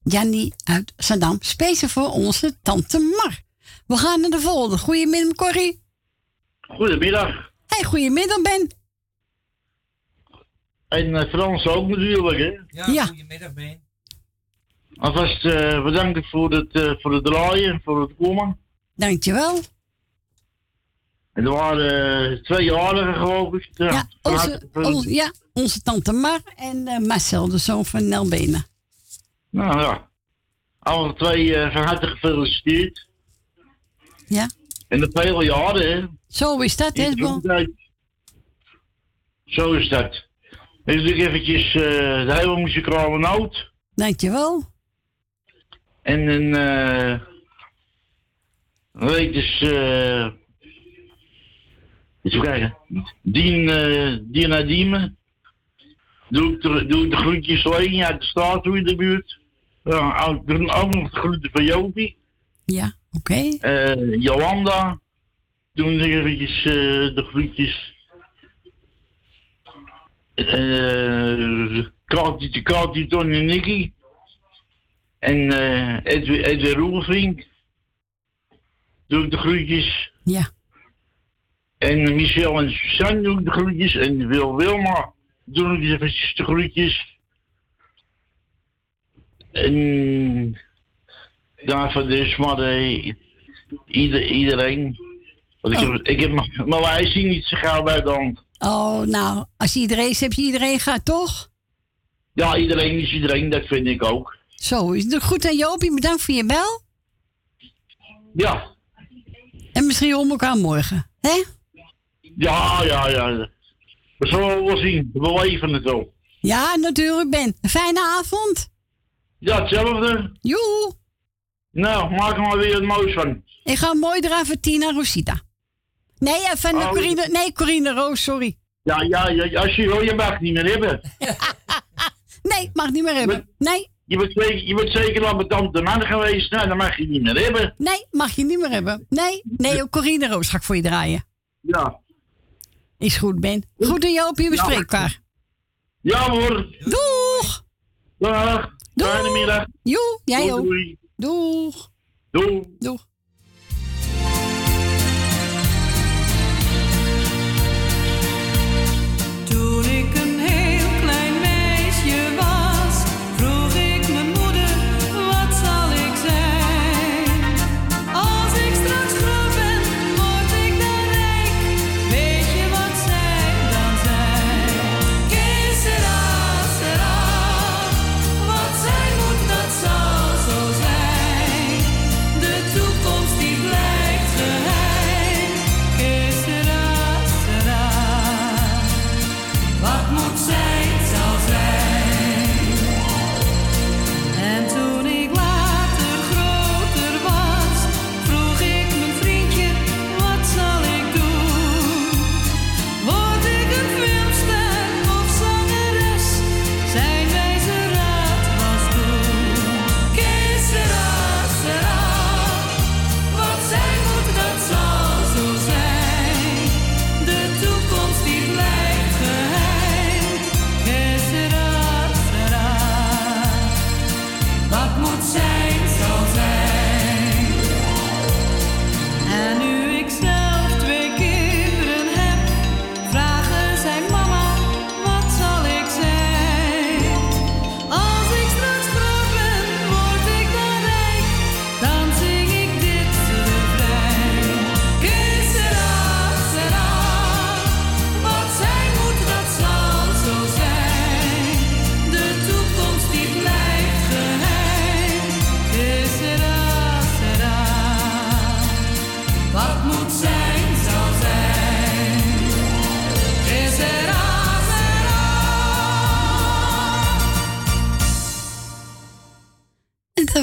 Jannie uit Zandam. Speciaal voor onze tante Mar. We gaan naar de volgende. Goedemiddag, Corrie. Goedemiddag. Hey, goedemiddag, Ben. En eh, Frans ook natuurlijk, hè? Ja, Ja. goedemiddag, Ben. Alvast eh bedankt voor het, eh, voor het draaien en voor het komen. Dankjewel. En er waren eh, twee jarigen, geloof ik. Ja, onze, onze, ja, onze tante Mar en eh, Marcel, de zoon van Nel Benen. Nou ja. Alle twee eh, van harte gefeliciteerd. Ja. En de vele jaren, hè? Zo is dat, hè? Zo is dat. Dus ik eventjes eh de hele muzikale noot. Dankjewel. En een, eh weet dus, eh even kijken. Dien, eh Dien naar Diemen. Doe ik de, doe ik de groentjes alleen uit de straat toe in de buurt. Ja, ook, nog de groenten van Jopie. Ja, oké. Eh Jolanda. Doen nog eventjes eh, de groentjes. Eh Kati, Tony en Nicky. En eh Edwin, Edwin Roelvink. Doe ik de groetjes. Ja. En Michel en Suzanne doe ik de groetjes. En Wil Wilma doe ik eventjes de groetjes. En daarvoor dus maar eh, ieder, iedereen. Want ik heb, ik heb mijn- lijstje niet zo gauw bij de hand. Oh, nou, als je iedereen is, heb je iedereen gaat, toch? Ja, iedereen is iedereen, dat vind ik ook. Zo, is het goed aan Jopie. Bedankt voor je bel. Ja, En misschien we elkaar morgen. Hè? Ja, ja, ja. We zullen wel zien. We leven het wel. Ja, natuurlijk, Ben. Fijne avond. Ja, hetzelfde. Joe. Nou, maak er maar weer het moois van. Ik ga mooi draaien voor Tina Rosita. Nee, eh, van de Oh. Corine, nee, Corine Roos, sorry. Ja, ja, ja, als je wil, je mag niet meer hebben. Nee, mag niet meer hebben. Nee, Je bent zeker, je bent zeker al met tante man geweest. Nou, dan mag je niet meer hebben. nee, mag je niet meer hebben. Nee, nee, ook Corine Roos ga ik voor je draaien. Ja. Is goed, Ben. Goed en Jopie, bespreekbaar. Ja hoor. Doeg. Dag. Fijne middag. Joe, jij ook. Doeg. Doei. Doeg.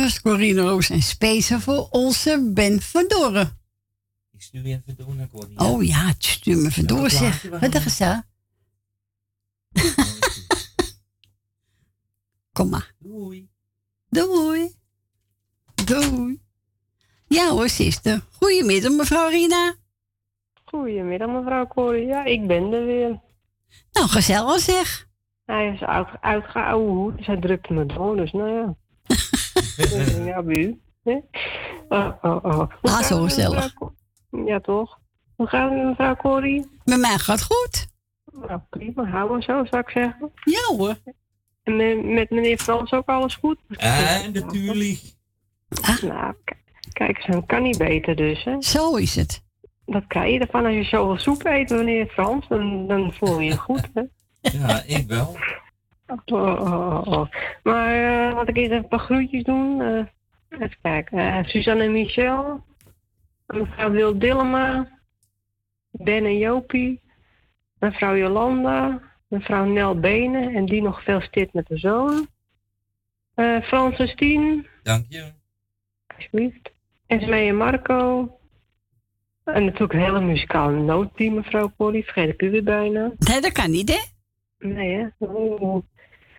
Was Corine Roos en Spacer voor onze Ben van Doren. Ik stuur je even door naar Corrie. Oh ja, stuur me even door zeg. Wat is dat? Kom maar. Doei. Doei. Doei. Ja hoor, zuster. Goedemiddag mevrouw Rina. Goedemiddag mevrouw Corrie. Ja, ik ben er weer. Nou, gezellig zeg. Hij is uit, uitgeouwehoed, dus hij drukte me door, dus nou ja. Ja, bij u. hè? Oh, oh, oh. Ah, zo gezellig. Ja, toch? Hoe gaat het met mevrouw Corrie? Met mij gaat het goed. Nou, prima. Hou maar zo, zou ik zeggen. Ja hoor. En met, met meneer Frans ook alles goed? Ah, natuurlijk. Nou, k- kijk eens, dan kan niet beter dus, hè? Zo is het. Dat krijg je ervan als je zoveel soep eet, meneer Frans. Dan, dan voel je je goed, hè? Ja, ik wel. Oh, oh, oh. Maar eh, laat ik eerst even een paar groetjes doen. Eh, even kijken. Eh, Suzanne en Michel. Mevrouw Wil Dillema. Ben en Jopie. Mevrouw Jolanda. Mevrouw Nel Benen. En die nog veel stit met de zoon. Eh Francis Tien. Dank je. Alsjeblieft. Esmee en Marco. En natuurlijk een hele muzikale noodteam, mevrouw Corrie. Vergeet ik u weer bijna. Nee, dat kan niet, hè? Nee, hè? Oeh.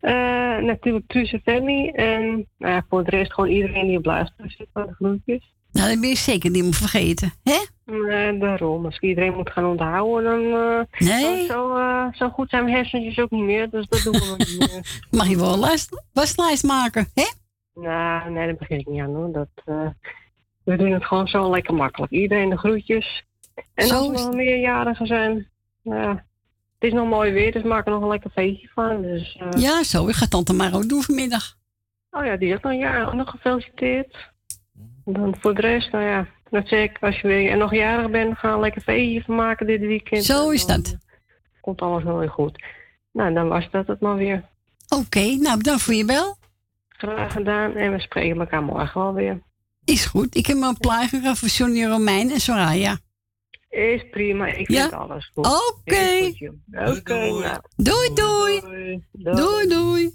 Eh, natuurlijk Truus en Femi. En nou ja, voor de rest gewoon iedereen die op luisteren zit van de groetjes. Nou, dat ben je zeker niet meer vergeten, hè? Nee, daarom. Als ik iedereen moet gaan onthouden, dan... eh, Nee. Zo, eh, zo goed zijn mijn hersentjes ook niet meer, dus dat doen we niet meer. Mag je wel een lijst- waslijst maken, hè? Nou, nee, daar begin ik niet aan hoor. Dat, we doen het gewoon zo lekker makkelijk. Iedereen de groetjes. En Zo als we nog meerjarigen zijn, nou ja, het is nog mooi weer, dus maak er nog een lekker feestje van. Dus, eh, Ja, zo. Ik ga tante maar ook doen vanmiddag. Oh ja, die is ook nog een jaar ook nog gefeliciteerd. Dan voor de rest, nou ja, dat zeg ik, als je weer nog jarig bent, gaan we een lekker feestje van maken dit weekend. Zo is dan, dat. eh, Komt alles wel weer goed. Nou, dan was dat het maar weer. Oké, nou bedankt voor je bel. Graag gedaan en we spreken elkaar morgen wel weer. Is goed. Ik heb me een plaat gegeven voor Johnny Romein en Soraya. Is prima, ik Ja? vind alles goed. Oké. Oké, nou. Doei, doei. Doei. Doei,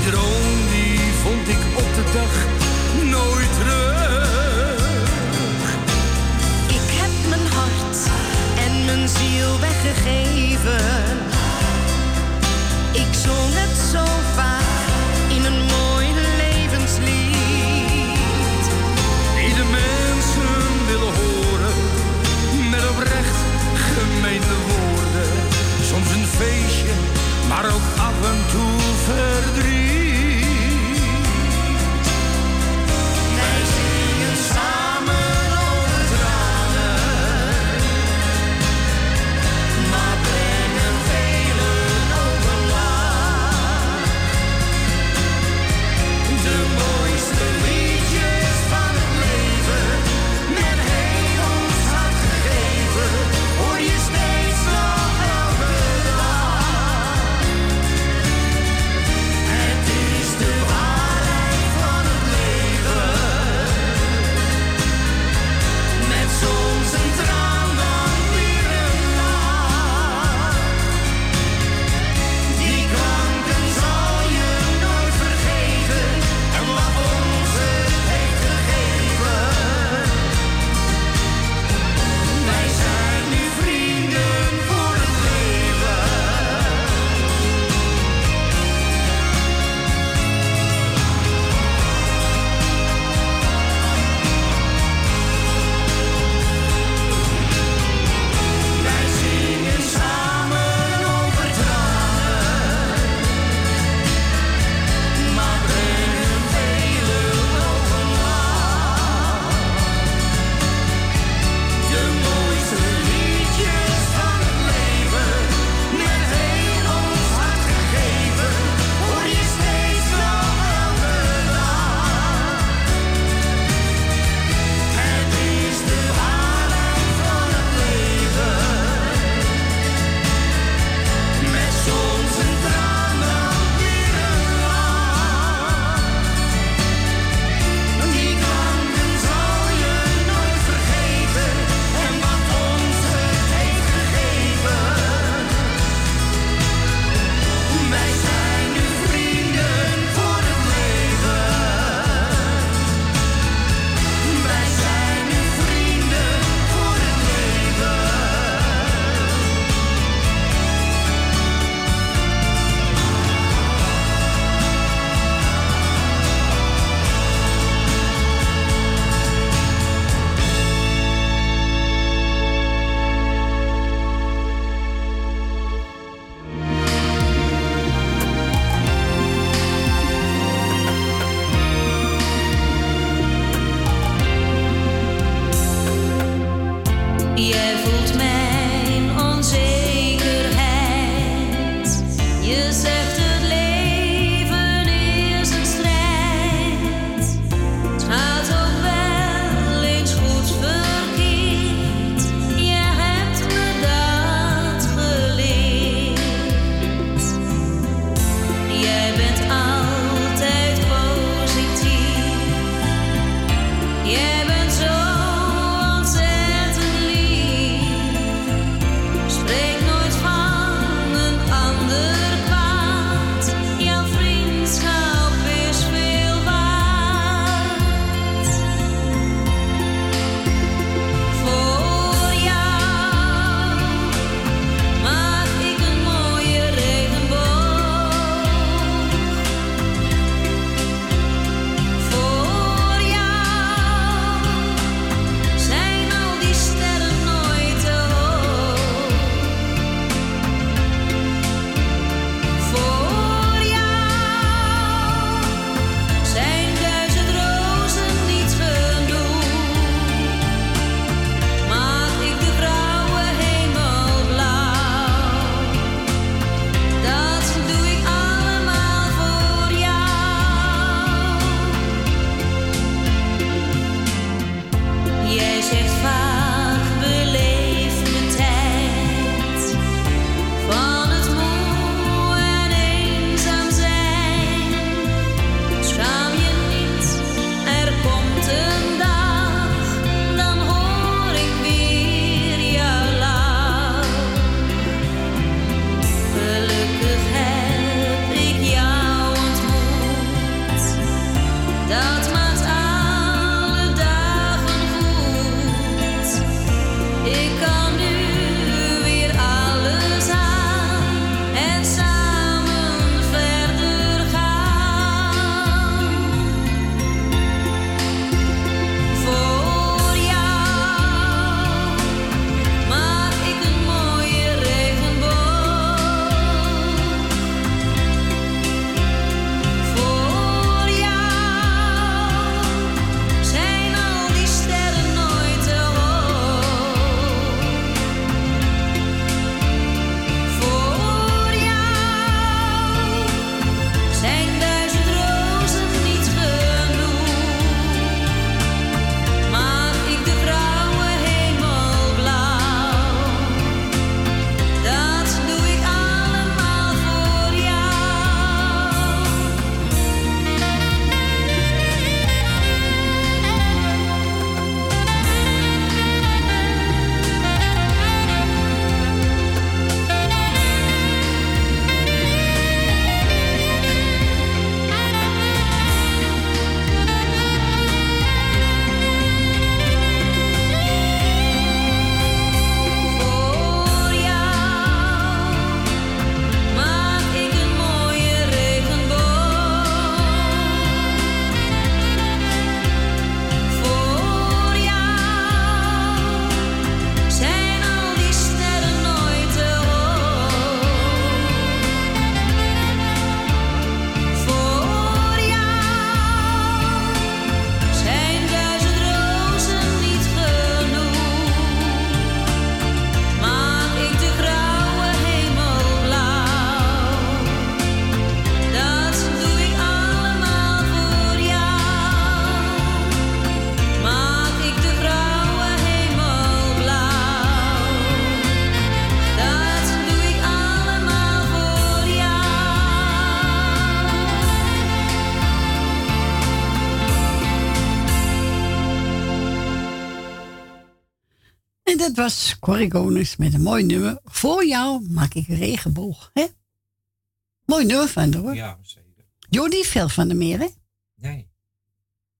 Die droom die vond ik op de dag nooit terug. Ik heb mijn hart en mijn ziel weggegeven. Ik zong het zo vaak in een mooi levenslied. Die de mensen willen horen met oprecht gemeende woorden. Soms een feestje, maar ook af en toe verdriet. Dat was Corrie Konings met een mooi nummer. Voor jou maak ik een regenboog. Hè? Mooi nummer van hoor. Ja, zeker. Jody veel van de meer, hè? Nee.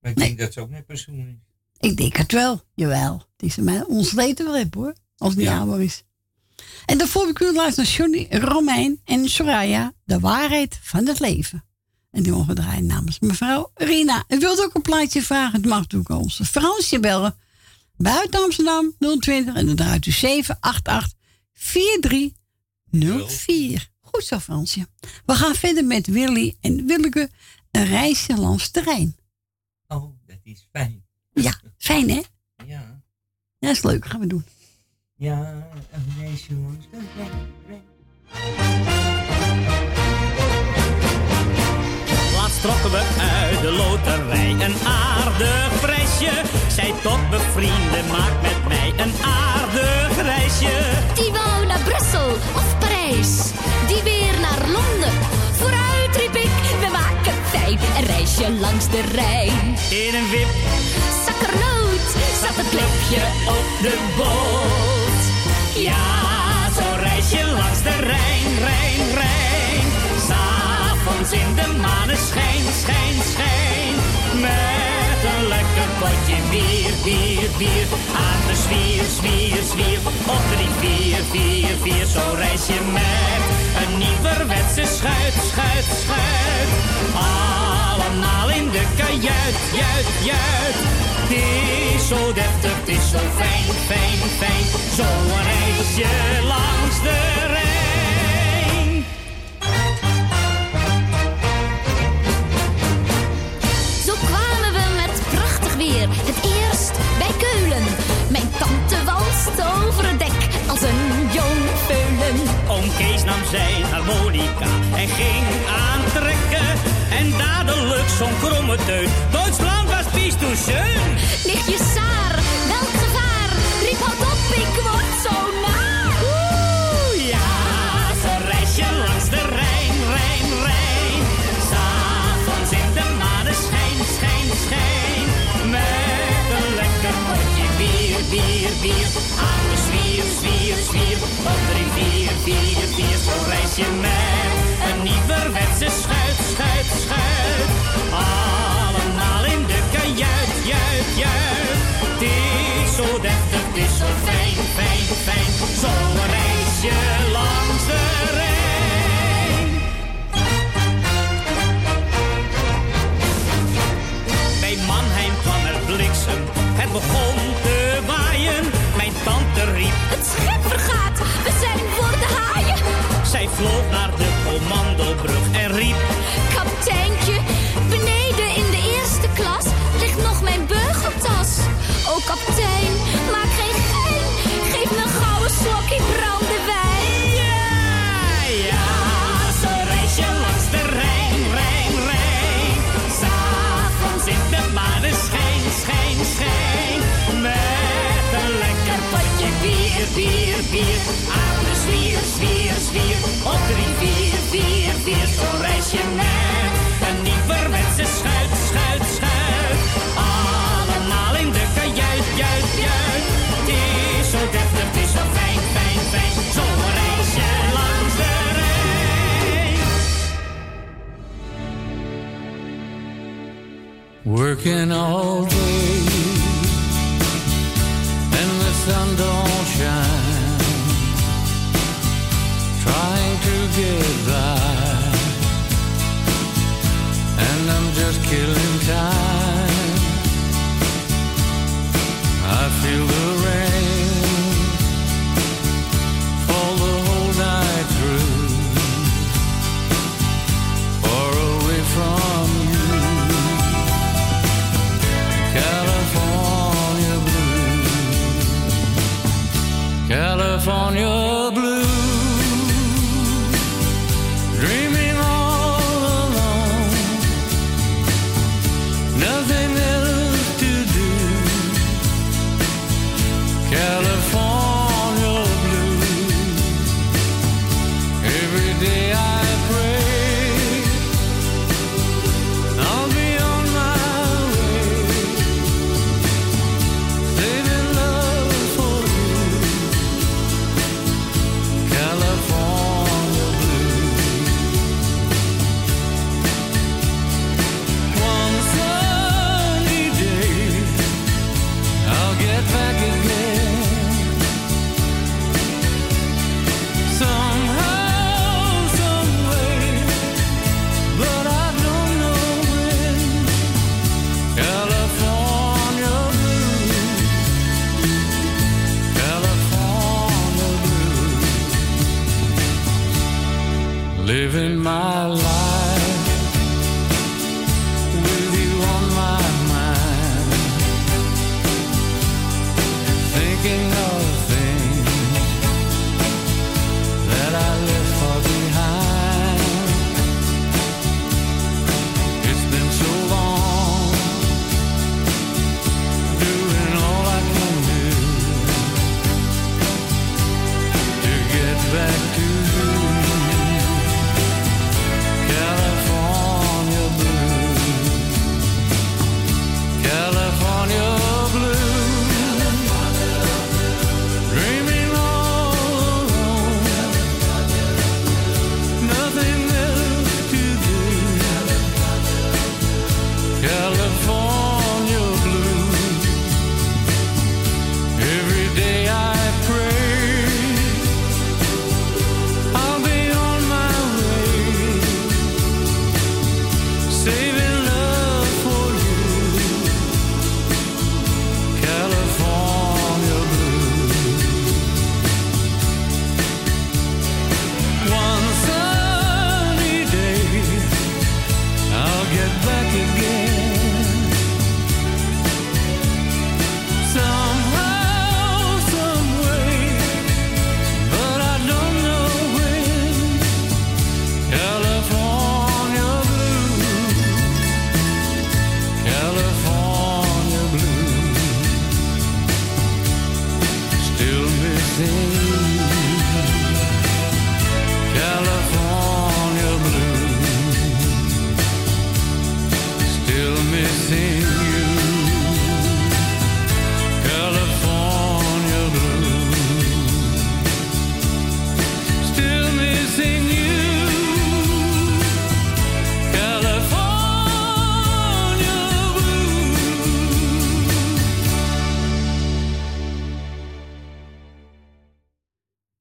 Maar ik denk dat ze ook met pensioen is. Ik denk het wel, jawel. Die ze mij ons weten wel hebben, hoor. Als die Ja. ouder is. En daarvoor heb ik u luisteren naar Johnny, Romein en Soraya. De waarheid van het leven. En die mogen draaien namens mevrouw Rina. En wilt ook een plaatje vragen? Het mag natuurlijk onze Fransje bellen. Buiten Amsterdam 020 en dan draait u 788 4304. Goed zo, Fransje. We gaan verder met Willy en Willeke. Een reisje langs de Rijn. Oh, dat is fijn. Ja, fijn hè? Ja. Ja, is leuk. Gaan we doen. Ja, een reisje langs. Laatst trokken we uit de loterij een aardig prijsje. Zij tot bevrienden, maak met mij een aardig reisje. Die wou naar Brussel of Parijs, die weer naar Londen. Vooruit riep ik, we maken fijn een reisje langs de Rijn. In een wip, zakkernoot, zat het clubje op de boot. Ja, zo'n reisje langs de Rijn, Rijn, Rijn. In de maneschijn, schijn, schijn. Met een lekker potje bier, bier, bier. Aan de zwier, zwier, zwier. Op de rivier, vier, vier. Zo'n reisje met een nieuwerwetse schuit, schuit, schuit. Allemaal in de kajuit, juit, juit. Het is zo deftig, het is zo fijn, fijn, fijn. Zo'n reisje langs de Rijn. Over het dek als een jong veulen. Oom Kees nam zijn harmonica en ging aantrekken. En dadelijk zo'n kromme teut. Duitsland was pies schön. Nichtje Saar, welk zij vloog naar zwier. Op de rivier, vier, vier. Zo'n reisje met een nieuwerwetse schuit, schuit, schuit. Allemaal in de kajuit, juit, juit. Het is zo deftig, het is zo fijn, fijn, fijn. Zo'n reisje langs de Rijn. Working all day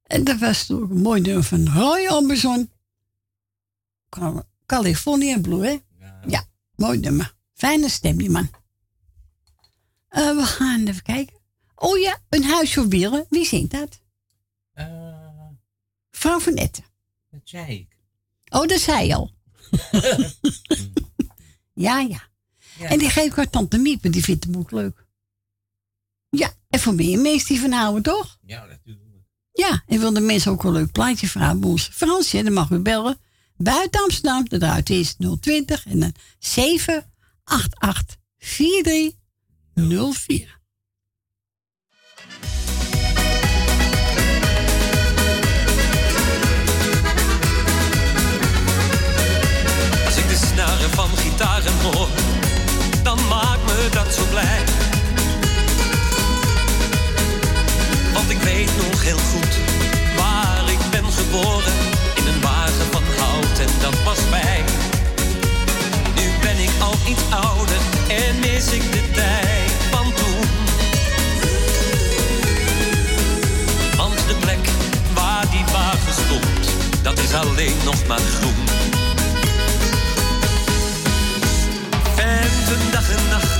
En dat was toen een mooi nummer van Roy Orbison. Cal- California Blue, hè? Ja. mooi nummer. Fijne stem, die man. Eh, we gaan even kijken. Oh ja, een huis voor wielen. Wie zingt dat? Vrouw van Etten. Dat zei ik. Oh, dat zei je al. ja, ja, En die geef ik aan Tante Miep, die vindt het boek leuk. Ja, en voor meer mensen die van houden, toch? Ja, natuurlijk. Ja, en wil de mensen ook een leuk plaatje vragen bij ons Fransje, dan mag u bellen. Buiten Amsterdam, de draad is 020 en dan 788 4304. Ik weet nog heel goed waar ik ben geboren. In een wagen van hout en dat was mij. Nu ben ik al iets ouder en mis ik de tijd van toen. Want de plek waar die wagen stond, dat is alleen nog maar groen. Venten dag en nacht,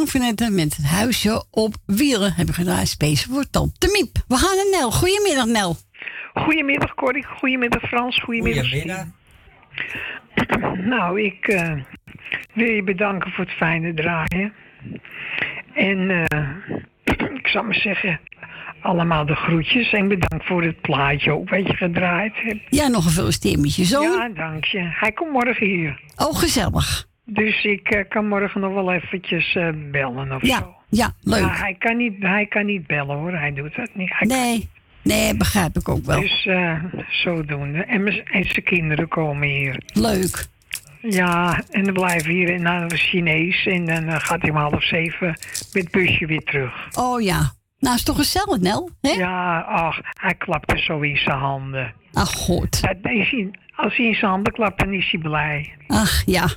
was toen Frank van Etten met het huisje op wielen. Hebben gedaan, speciaal voor Tante Miep. We gaan naar Nel. Goedemiddag, Nel. Goedemiddag Corrie, goedemiddag Frans, goedemiddag. Goedemiddag. Nou, ik eh, wil je bedanken voor het fijne draaien. En eh, ik zou maar zeggen, allemaal de groetjes en bedankt voor het plaatje ook wat je gedraaid hebt. Ja, nog een gefeliciteerd met je zoon. Ja, dank je. Hij komt morgen hier. Oh, gezellig. Dus ik eh, kan morgen nog wel eventjes eh, bellen of Ja, zo. ja, leuk. Maar hij kan, niet, hij kan niet bellen hoor, hij doet dat niet. Hij Nee, nee, begrijp ik ook wel. Dus eh, zodoende. En, en zijn kinderen komen hier. Leuk. Ja, en dan blijven hier naar de Chinees. En dan gaat hij om half zeven met het busje weer terug. Oh ja, Nou, is toch gezellig, Nel? Hè? Ja, ach, hij klapte zo in zijn handen. Ach, goed. Dat als hij in zijn handen klapt, dan is hij blij. Ach, ja.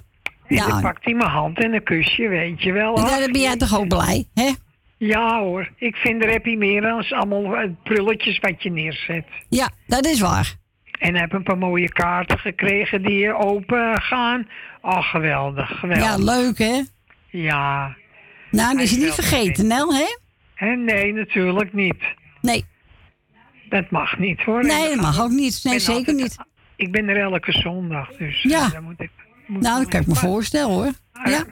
En Ja. dan pakt hij mijn hand en een kusje, weet je wel. En dan ben jij toch ook blij, hè? Ja hoor, ik vind er heb je meer dan allemaal eh, prulletjes wat je neerzet. Ja, dat is waar. En heb een paar mooie kaarten gekregen die open gaan. Oh, geweldig, geweldig. Ja, leuk, hè? Ja. Nou, dat is je niet vergeten, Nel, hè? Hè, nee, natuurlijk niet. Nee. Dat mag niet hoor. Nee, dat mag ook niet. Nee, zeker altijd- niet. Ik ben er elke zondag, dus Ja. eh, daar moet ik... Nou, dat kan ik me maar- voorstellen, hoor. Ja.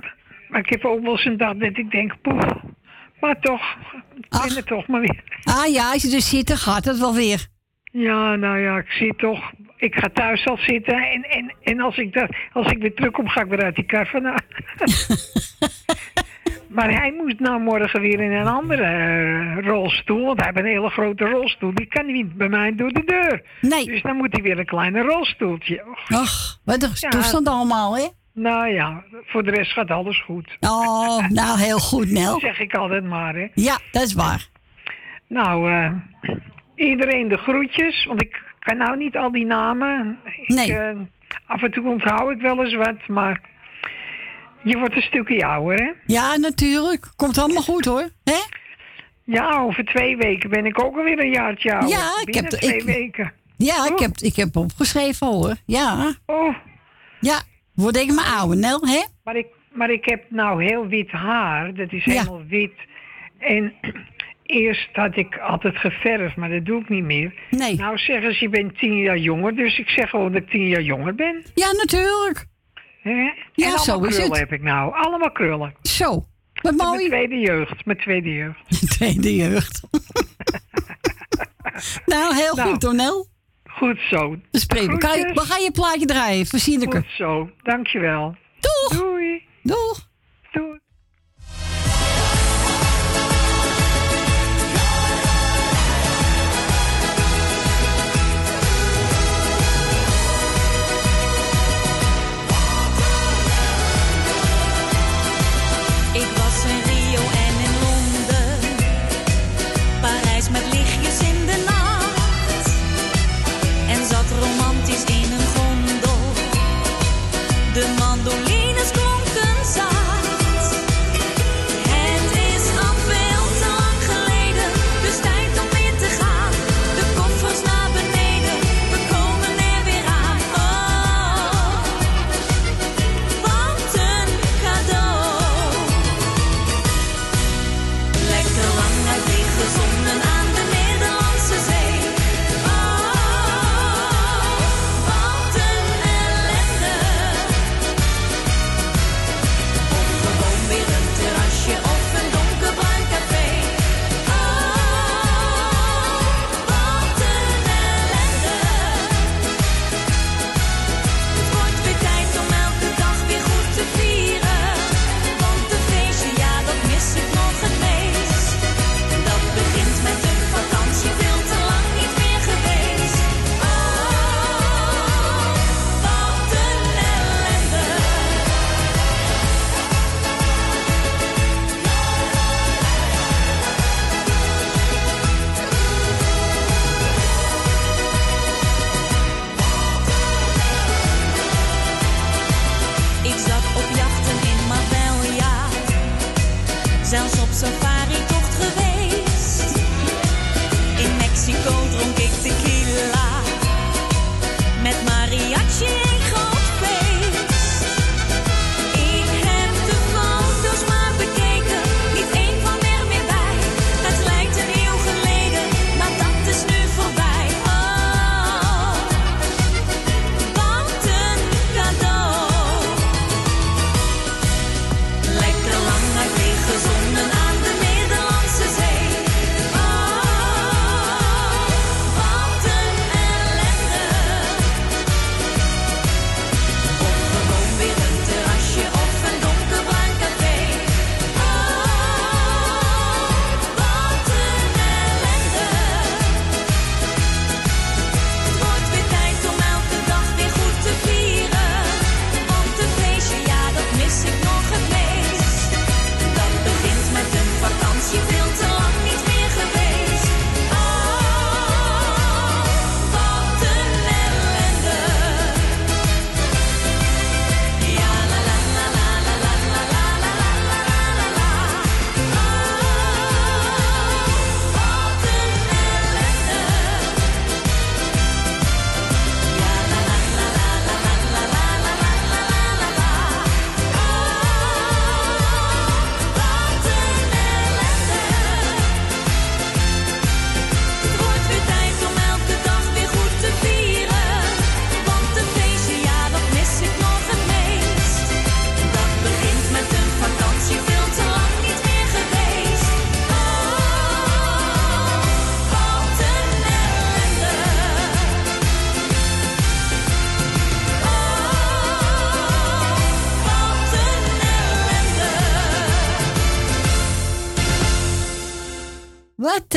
Maar ik heb ook wel eens een dag dat ik denk, poeh, maar toch, ik ben er toch maar weer. Ah ja, als je er zit, dan gaat het wel weer. Ja, nou ja, ik zie toch, ik ga thuis al zitten en, en, en als, ik dat, als ik weer terugkom, ga ik weer uit die kar vandaan. maar hij moest nou morgen weer in een andere eh, rolstoel, want hij heeft een hele grote rolstoel. Die kan niet bij mij door de deur. Nee. Dus dan moet hij weer een kleine rolstoeltje. Ach, wat een Ja. toestand allemaal, hè? Nou ja, voor de rest gaat alles goed. Oh, nou, heel goed, Nel. zeg ik altijd maar, hè. Ja, dat is waar. Nou, eh, iedereen de groetjes, want ik kan nou niet al die namen. Ik, Nee. eh, af en toe onthoud ik wel eens wat, maar je wordt een stukje ouder, hè? Ja, natuurlijk. Komt allemaal goed, hoor. Hè? Ja, over twee weken ben ik ook alweer een jaartje ouder. Ja, ik Binnen heb- twee ik- weken. Ja, ik heb, ik heb opgeschreven, hoor. Ja. Oh. Ja, word ik maar ouder, Nel, hè? Maar ik, maar ik heb nou heel wit haar, dat is Ja. helemaal wit. En eerst had ik altijd geverfd, maar dat doe ik niet meer. Nee. Nou zeggen ze, je bent tien jaar jonger, dus ik zeg gewoon dat ik tien jaar jonger ben. Ja, natuurlijk. Hè? Ja, en allemaal zo is het. heb ik nou. Allemaal krullen. Zo, wat mooi. Mijn tweede jeugd. Mijn tweede jeugd. Tweede jeugd. nou, heel Nou, goed, Tonel. Goed zo. We gaan je plaatje draaien Sineke. Goed zo. Dankjewel. Doeg. Doei. Doeg.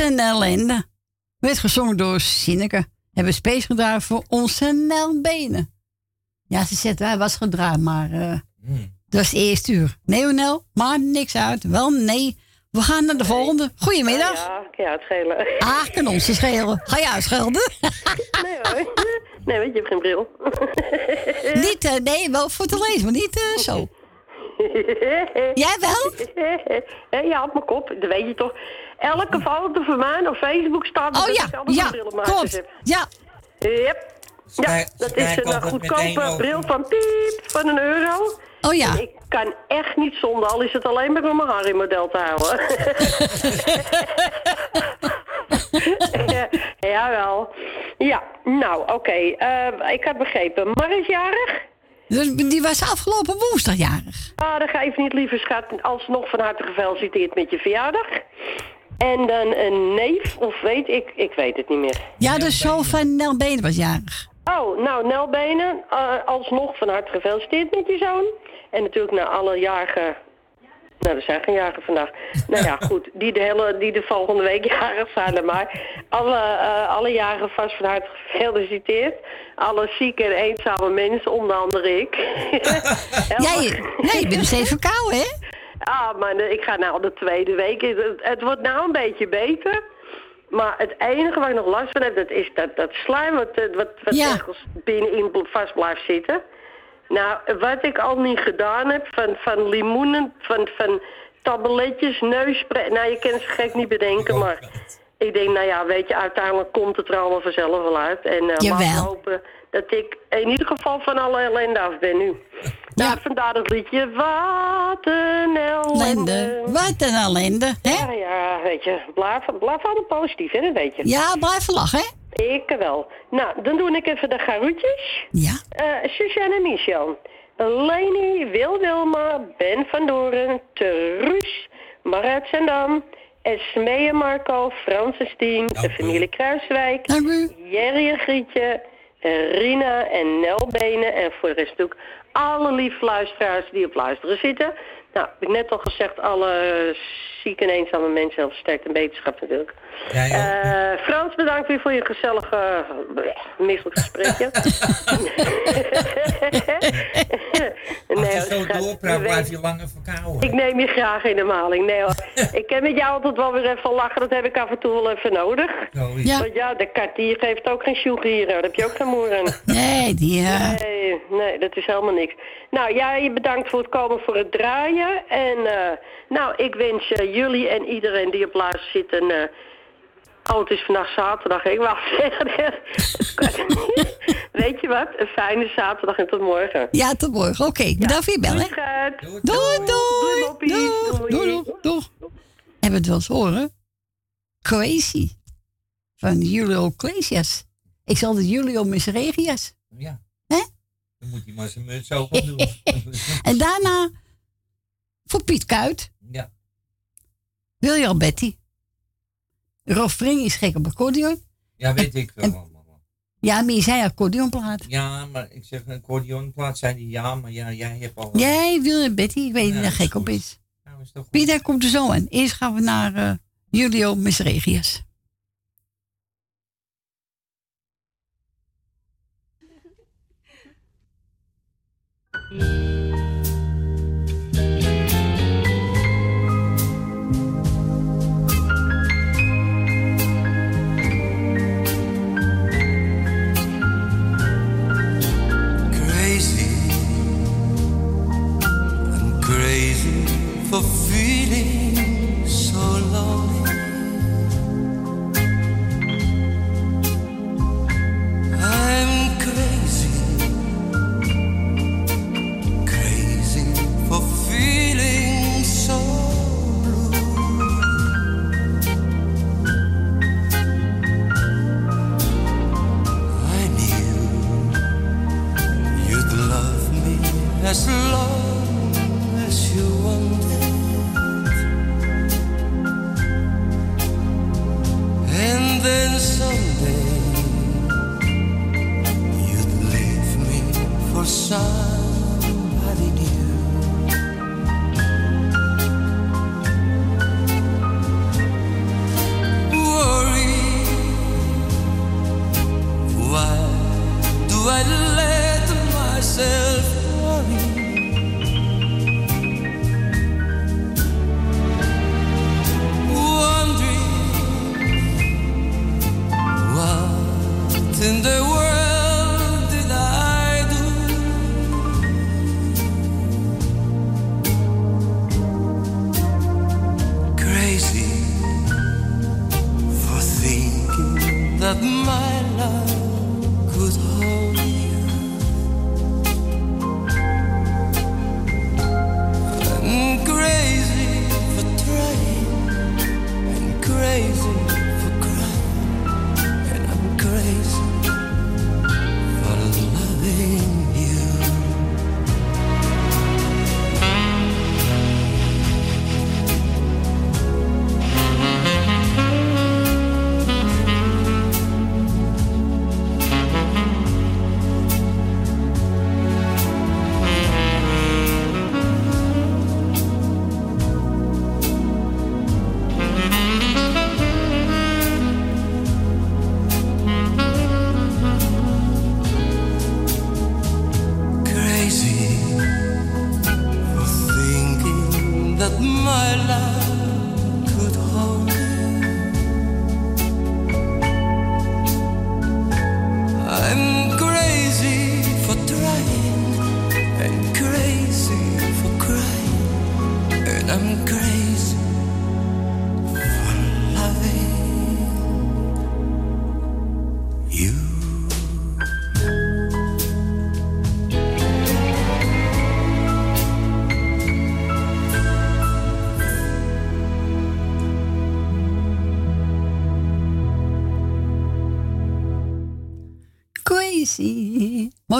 Een ellende. Werd gezongen door Sinneke. Hebben space gedaan voor onze Nelbenen. Ja, ze zegt, hij was gedraaid, maar eh dat is het eerste uur. Nee, Nel, maakt niks uit. Wel, nee. We gaan naar de volgende. Goedemiddag. Ja, ja, het schelen. Ah, kan ons te schelen. Ga je uitschelden? Nee hoor. Nee, want je hebt geen bril. niet, eh, nee, wel voor te lezen, maar niet eh, zo. Jij wel? Ja, op mijn kop, dat weet je toch. Elke foto van mij op Facebook staat Oh dat ja, ik zelf ja, klopt. heb. Ja. Yep. Ja, dat is een altijd goedkope bril van piep van een euro. Oh ja. En ik kan echt niet zonder, al is het alleen maar om mijn haar in model te houden. ja, jawel. Ja, nou, oké. eh, ik had begrepen. Mar is jarig? Dus die was afgelopen woensdag jarig. Ah, dan geef niet, lieve schat. Alsnog van harte gefeliciteerd met je verjaardag. En dan een neef, of weet ik, ik weet het niet meer. Ja, de zoon van Nel Benen was jarig. Oh, nou, Nelbenen, eh, alsnog van harte gefeliciteerd met je zoon. En natuurlijk naar alle jarigen. Nou, er zijn geen jarigen vandaag. Nou ja, goed, die de, hele, die de volgende week jarig zijn er maar. Alle, eh, alle jarigen vast van harte gefeliciteerd. Alle zieke en eenzame mensen, onder andere ik. Jij, nee, je bent nog steeds verkouden, hè? Ah, maar ik ga nou de tweede week. Het, het wordt nou een beetje beter. Maar het enige waar ik nog last van heb, dat is dat, dat slijm wat, eh, wat, wat ergens binnenin vast blijft zitten. Nou, wat ik al niet gedaan heb, van, van limoenen, van, van tabletjes, neusspray. Nou, je kan ze gek niet bedenken, maar ik denk, nou ja, weet je, uiteindelijk komt het er allemaal vanzelf wel uit. En eh Jawel. laten we hopen dat ik in ieder geval van alle ellende af ben nu. Nou, vandaar het liedje, wat een ellende. Wat een ellende, hè? Ja, ja, weet je, blijf, blijf altijd positief, hè, dat weet je. Ja, blijf lachen, hè? Ik wel. Nou, dan doe ik even de garoetjes. Ja. Eh Suzanne en Michel. Leni, Wil Wilma, Ben van Doren, Teruus, Marat Zendam, Esmee en Marco, Frans en Stien, de familie Kruiswijk, Jerry en Grietje, eh, Rina en Nel Benen en voor de rest natuurlijk alle lieve luisteraars die op luisteren zitten. Nou, heb ik net al gezegd, alle zieke en eenzame mensen, heel sterk en beterschap natuurlijk. Eh, Frans, bedankt weer voor je gezellige, uh, misselijk gesprekje. Als je zo doorpraat, je blijf weet- je langer verkouden. ik neem je graag in de maling. Nee hoor. ik kan met jou altijd wel weer even lachen. Dat heb ik af en toe wel even nodig. Ja. Want ja, de kat die geeft ook geen sjoeg hier. Daar heb je ook geen moer aan. Nee, die... eh, Nee, nee, dat is helemaal niks. Nou, jij bedankt voor het komen voor het draaien. En eh, nou, ik wens eh, jullie en iedereen die op luister zit een... eh, oh, het is vandaag zaterdag. Ik wou zeggen... Weet je wat? Een fijne zaterdag en tot morgen. Ja, tot morgen. Oké, bedankt voor je bellen. Doei. Doei, doei. Doei, doei, doei, doei. Hebben we het wel eens horen? Crazy. Van Julio Iglesias. Ik zal de Julio Misregias. Ja. Hè? Dan moet hij maar zijn muts open doen. En daarna voor Piet Kuit. Ja. William Betty. Rolf Spring is gek op accordeon. ja, weet ik wel. allemaal. Ja, maar je zei accordeonplaat. Ja, maar ik zeg een accordeonplaat, zei die ja, maar ja, jij hebt al... Jij, William Betty, ik weet niet dat is gek op is. Nou, is toch goed. Pieter komt er zo aan. Eerst gaan we naar eh, Julio Misregias. crazy.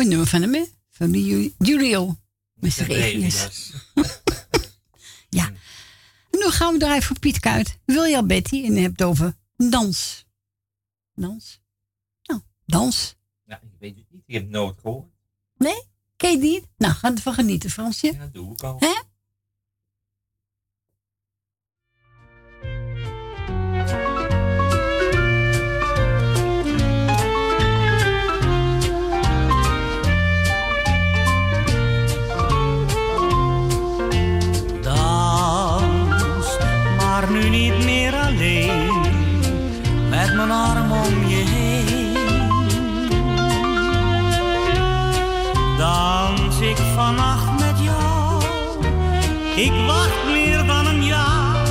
Mooi nummer van hem, hè? Van Julio. Met Een regenjas. ja. En nu gaan we draaien voor Piet Kuit. Wil je al Betty? En je hebt het over dans. Dans? Nou, dans. Ja, ik weet het niet. Ik heb het nooit gehoord. Nee? Ken je die niet? Nou, ga ervan genieten, Fransje. Ja, doe ik al. Hè? Vannacht met jou, ik wacht meer dan een jaar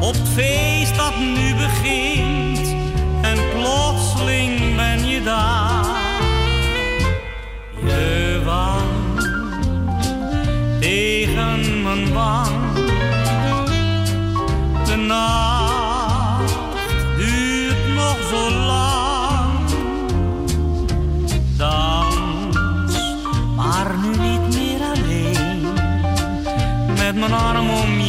op het feest dat nu begint. En plotseling ben je daar. Je wang tegen mijn wang. Mijn arm om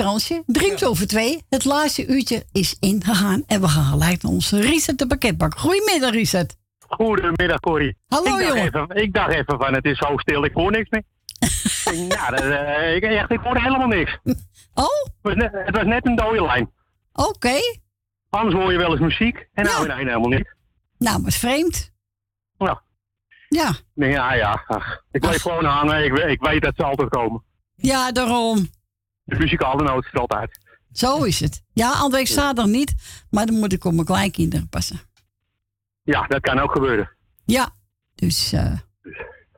Fransje. Drie over twee. Het laatste uurtje is ingegaan. En we gaan gelijk naar onze Richard de pakketbak. Goedemiddag, Richard. Goedemiddag, Corrie. Hallo, ik dacht. Even, ik dacht even van, het is zo stil, ik hoor niks meer. Ja, dat, eh, ik, echt, ik hoorde helemaal niks. Oh? Het was net, het was net een dode lijn. Oké. Anders hoor je wel eens muziek en nou nee, helemaal niet. Nou, wat vreemd. Ja. Ja. Nee, ja, ja. ach, ik bleef gewoon hangen. Ik, ik weet dat ze altijd komen. Ja, daarom. De muzikale noot is altijd. Zo is het. Ja, week zaterdag niet. Maar dan moet ik op mijn kleinkinderen passen. Ja, dat kan ook gebeuren. Ja. Dus, eh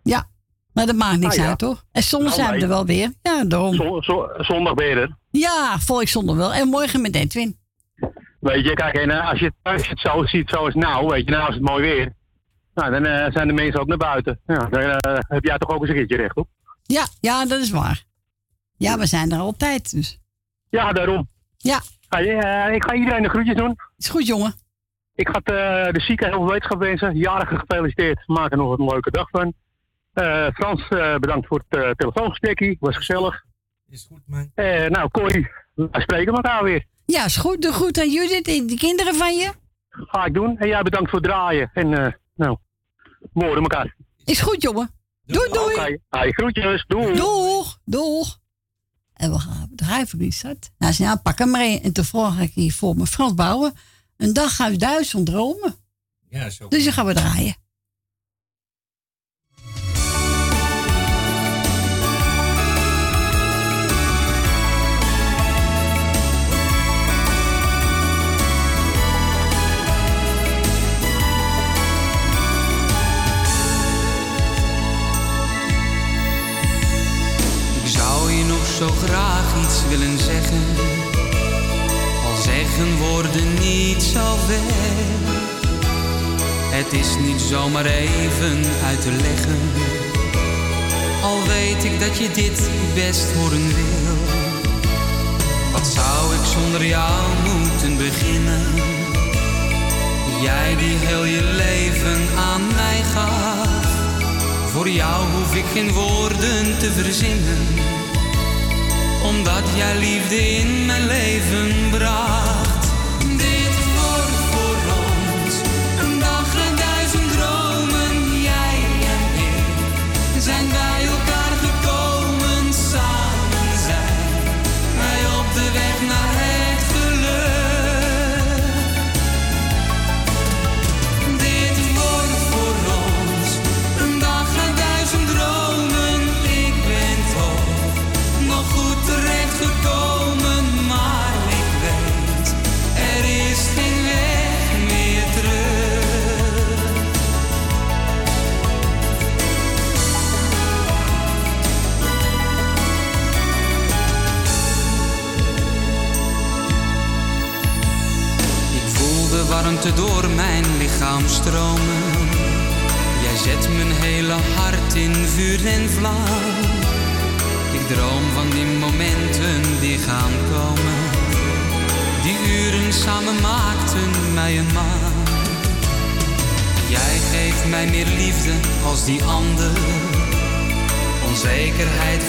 ja. Maar dat maakt niks Ah, ja. uit, toch? En zondag Nou, zijn we er wel weer. Ja, daarom. Zon- zo- zondag ben je er. Ja, volgende wel. En morgen met Edwin. Weet je, kijk, en eh, als je, als je het zo ziet zoals nou, weet je, nou is het mooi weer. Nou, dan eh, zijn de mensen ook naar buiten. Ja, dan heb jij toch ook eens een keertje recht op. Ja, ja, dat is waar. Ja, we zijn er altijd, dus. Ja, daarom. Ja. Eh, ik ga iedereen de groetjes doen. Is goed, jongen. Ik ga eh, de zieken heel veel wetenschap wensen. Jarigen gefeliciteerd. Maak er nog een leuke dag van. Eh, Frans, eh, bedankt voor het eh, telefoongesprekje. Was gezellig. Is goed, man. Eh, nou, Corrie, wij spreken elkaar weer. Ja, is goed. Doe goed aan Judith en de kinderen van je. Ga ik doen. En jij bedankt voor het draaien. En eh, nou, we horen elkaar. Is goed, jongen. Doei, doei. Oké, hey, groetjes. Doei. Doeg, doeg. En we gaan bedrijven, Richard. Nou, ze nou, pak hem maar in. En tevoren ga ik hier voor me Frans bouwen. Een dag uit duizend dromen. Ja, zo. Dus dan gaan we draaien. Zo graag iets willen zeggen. Al zeggen woorden niet zo ver. Het is niet zomaar even uit te leggen. Al weet ik dat je dit best horen wil. Wat zou ik zonder jou moeten beginnen? Jij die heel je leven aan mij gaf. Voor jou hoef ik geen woorden te verzinnen, omdat jij liefde in mijn leven bracht.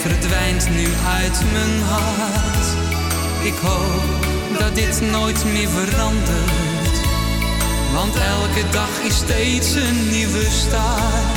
Verdwijnt nu uit mijn hart. Ik hoop dat dit nooit meer verandert. Want elke dag is steeds een nieuwe start.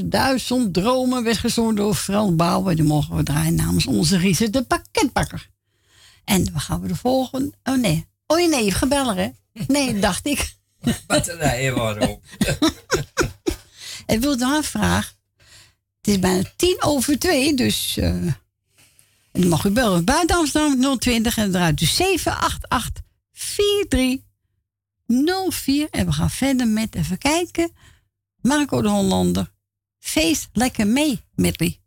Duizend dromen werd gezongen door Frans Bouwer. Die mogen we draaien namens onze Riese de pakketbakker. En we gaan we de volgende... Oh nee. Oh nee, je gaat bellen hè? Nee, dacht ik. Batterijen waren op. Ik wil nog een vraag. Het is bijna tien over twee, dus... eh, en dan mag u bellen. Buiten Amsterdam 020 en eruit dus 788 4304. En we gaan verder met, even kijken... Marco de Hollander. Feest lekker mee, medley. Kom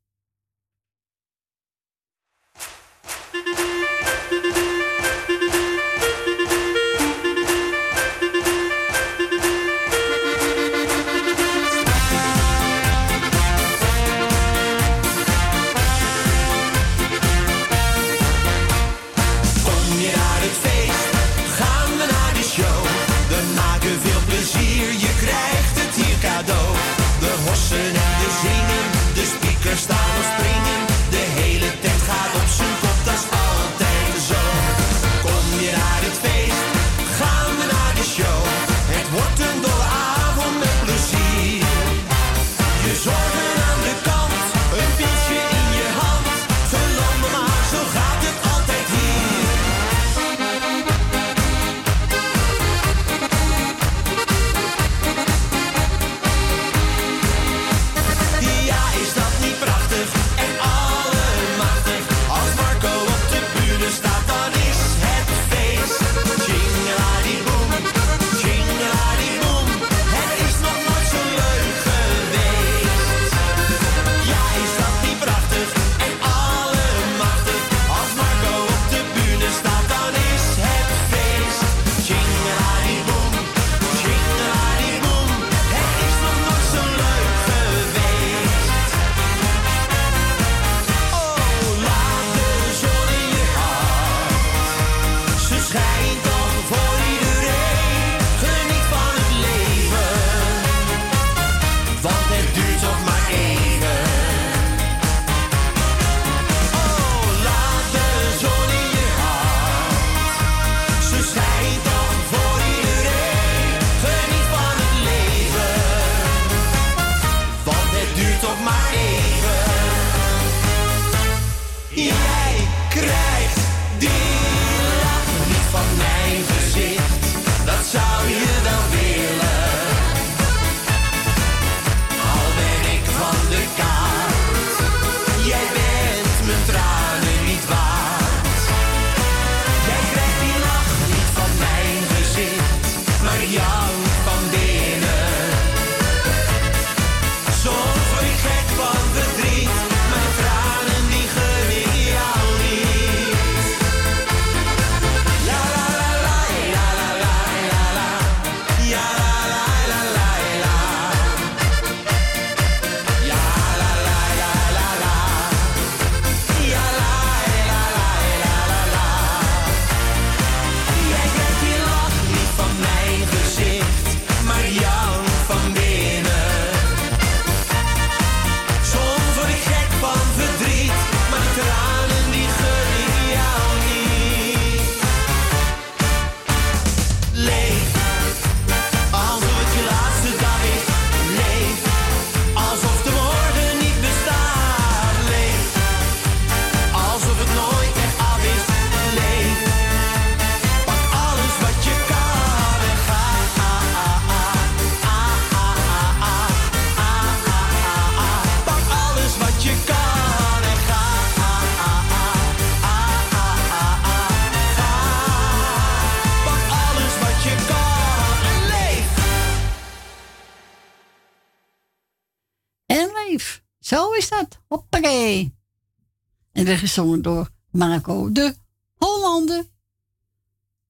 werd gezongen door Marco de Hollander.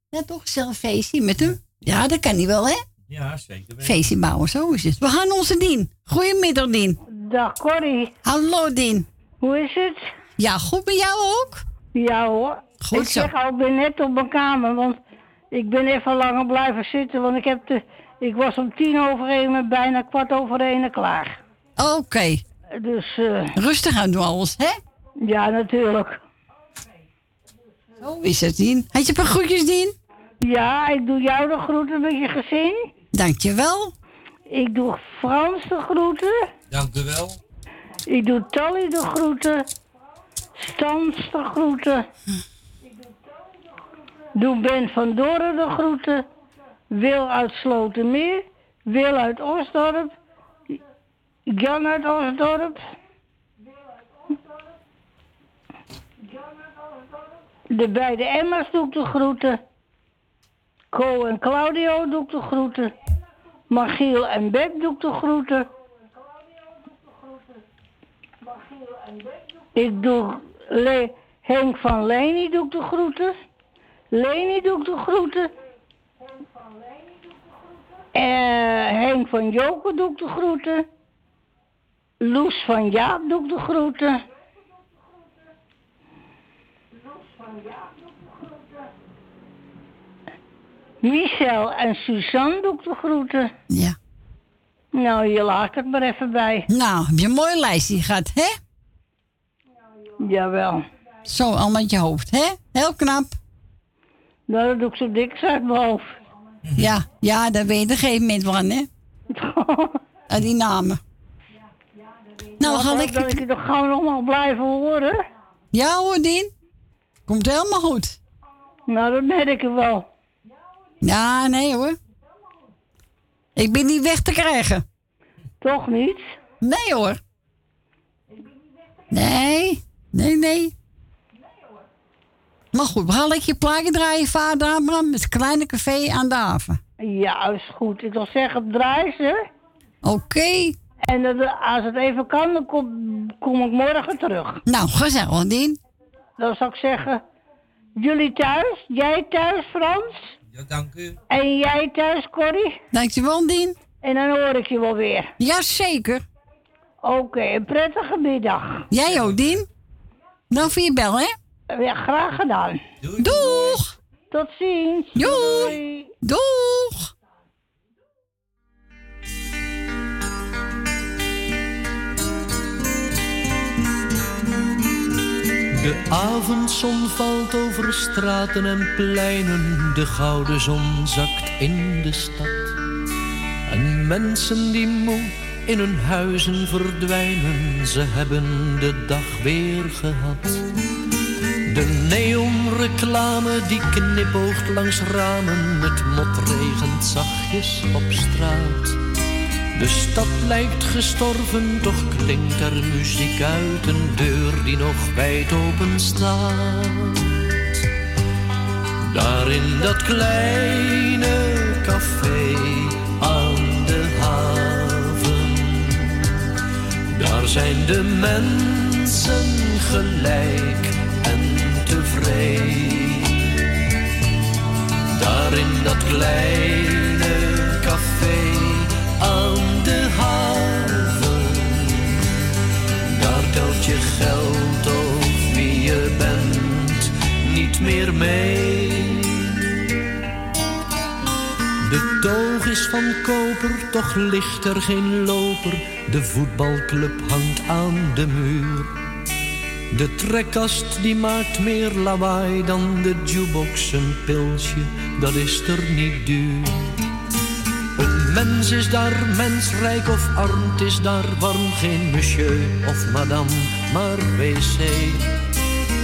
Ja, toch? Zelf feestje met hem. Ja, dat kan hij wel, hè? Ja, zeker. weten. Feestje bouwen, zo is het. We gaan onze Dien. Goedemiddag, Dien. Dag Corrie. Hallo, Dien. Hoe is het? Ja, goed met jou ook? Ja hoor. Goed ik zo. zeg al, ik ben net op mijn kamer, want ik ben even langer blijven zitten, want ik heb de, ik was om tien over één met bijna kwart over één klaar. Oké. Dus, eh Rustig aan doen alles, hè? Ja natuurlijk. Zo is het, Dien. Had je een paar groetjes, Dien? Ja, ik doe jou de groeten met je gezin. Dankjewel. Ik doe Frans de groeten. Dank u wel. Ik doe Tally de groeten. Stans de groeten. Doe Ben van Doren de groeten. Wil uit Slotermeer. Wil uit Osdorp. Jan uit Osdorp. De beide Emma's doe ik de groeten. Co en Claudio doe de groeten. Magiel en Beb doe de groeten. Ik doe Henk van Leni doe de groeten. Leni doe de groeten. Eh, Henk van Joker doe de groeten. Loes van Jaap doe de groeten. Michel en Suzanne doe ik de groeten. Ja. Nou, je laat het maar even bij. Nou, heb je een mooi lijstje gehad, hè? Jawel. Zo, al met je hoofd, hè? Heel knap. Nou, dat doe ik zo dik uit mijn hoofd. Ja, ja, daar weet je een gegeven moment van, hè? Aan die namen. Nou, ga Dan lekker... kan ik je toch gewoon allemaal blijven horen? Ja hoor, Dien. Komt helemaal goed. Nou, dat merk ik wel. Ja, nee hoor. Ik ben niet weg te krijgen. Toch niet? Nee hoor. Nee, nee, nee. Maar goed, we gaan lekker je plaatje draaien, vader Abraham, met kleine café aan de haven. Ja, is goed. Ik wil zeggen, draai ze. Oké. En dat, als het even kan, dan kom, kom ik morgen terug. Nou, gezellig, Dien. Dan zou ik zeggen, jullie thuis, jij thuis Frans. Ja, dank u. En jij thuis Corrie. Dankjewel, Dien. En dan hoor ik je wel weer. Jazeker. Oké, een prettige middag. Jij ook, Dien. Nou voor je bel, hè? Ja, graag gedaan. Doeg. Tot ziens. Doei. Doeg. De avondzon valt over straten en pleinen, de gouden zon zakt in de stad. En mensen die moe in hun huizen verdwijnen, ze hebben de dag weer gehad. De neonreclame die knipoogt langs ramen, het mot regent zachtjes op straat. De stad lijkt gestorven, toch klinkt er muziek uit een deur die nog wijd open staat. Daar in dat kleine café aan de haven, daar zijn de mensen gelijk en tevreden. Daar in dat kleine van koper, toch ligt er geen loper. De voetbalclub hangt aan de muur. De trekkast die maakt meer lawaai dan de jukebox. Een pilsje, dat is er niet duur. Een mens is daar mens, rijk of arm, het is daar warm. Geen monsieur of madame, maar wc.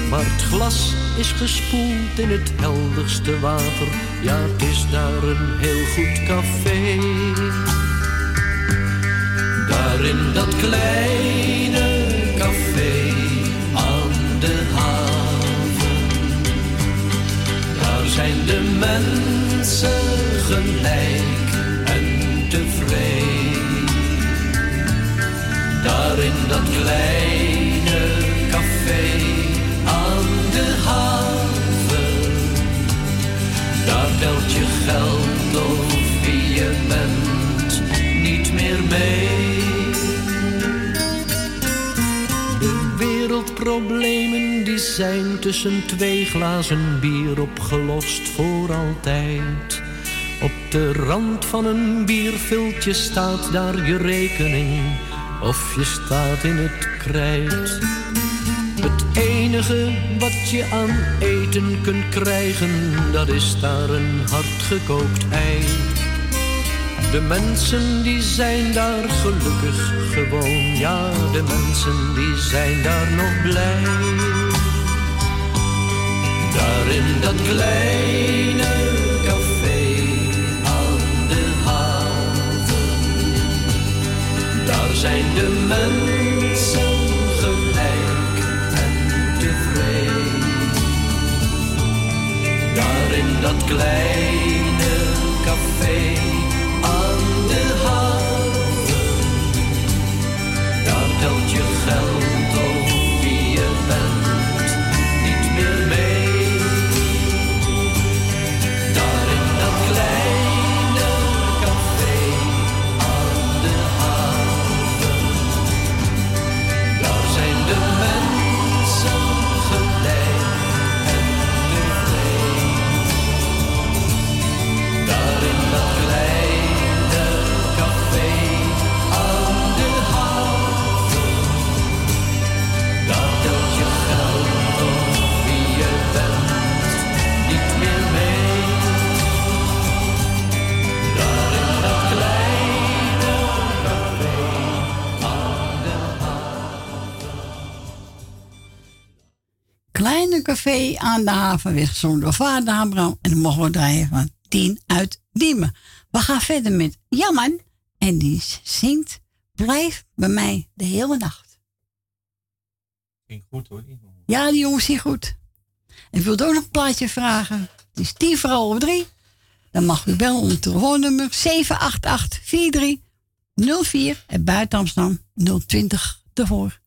Maar het glas is gespoeld in het helderste water. Ja, is daar een heel goed café. Daar in dat kleine café aan de haven. Daar zijn de mensen gelijk en tevreden. Daar dat kleine geld wie je bent niet meer mee. De wereldproblemen die zijn tussen twee glazen bier opgelost voor altijd. Op de rand van een bierviltje staat daar je rekening of je staat in het krijt. Het enige wat je aan eten kunt krijgen, dat is daar een hardgekookt ei. De mensen die zijn daar gelukkig gewoon, ja, de mensen die zijn daar nog blij. Daar in dat kleine café aan de haven, daar zijn de mensen gelijk en tevreden. Daar in dat kleine café Kleine café aan de haven werd gezongen door vader Abraham. En dan mogen we draaien van 10 uit Diemen. We gaan verder met Jamman. En die zingt Blijf bij mij de hele nacht. Ging goed hoor. Ja, die jongens zien goed. En ik wilde ook nog een plaatje vragen. Het is tien voor half drie. Dan mag u bellen het telefoonnummer 788-4304 en buiten Amsterdam 020 ervoor.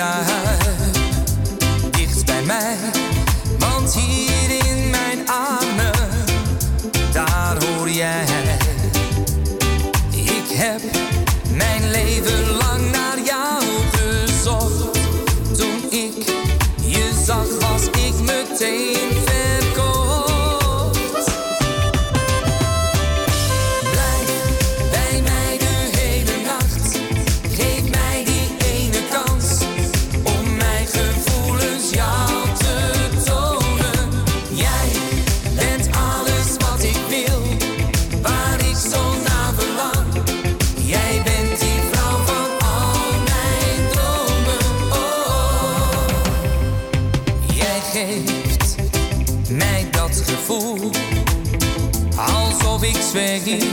En Swaggy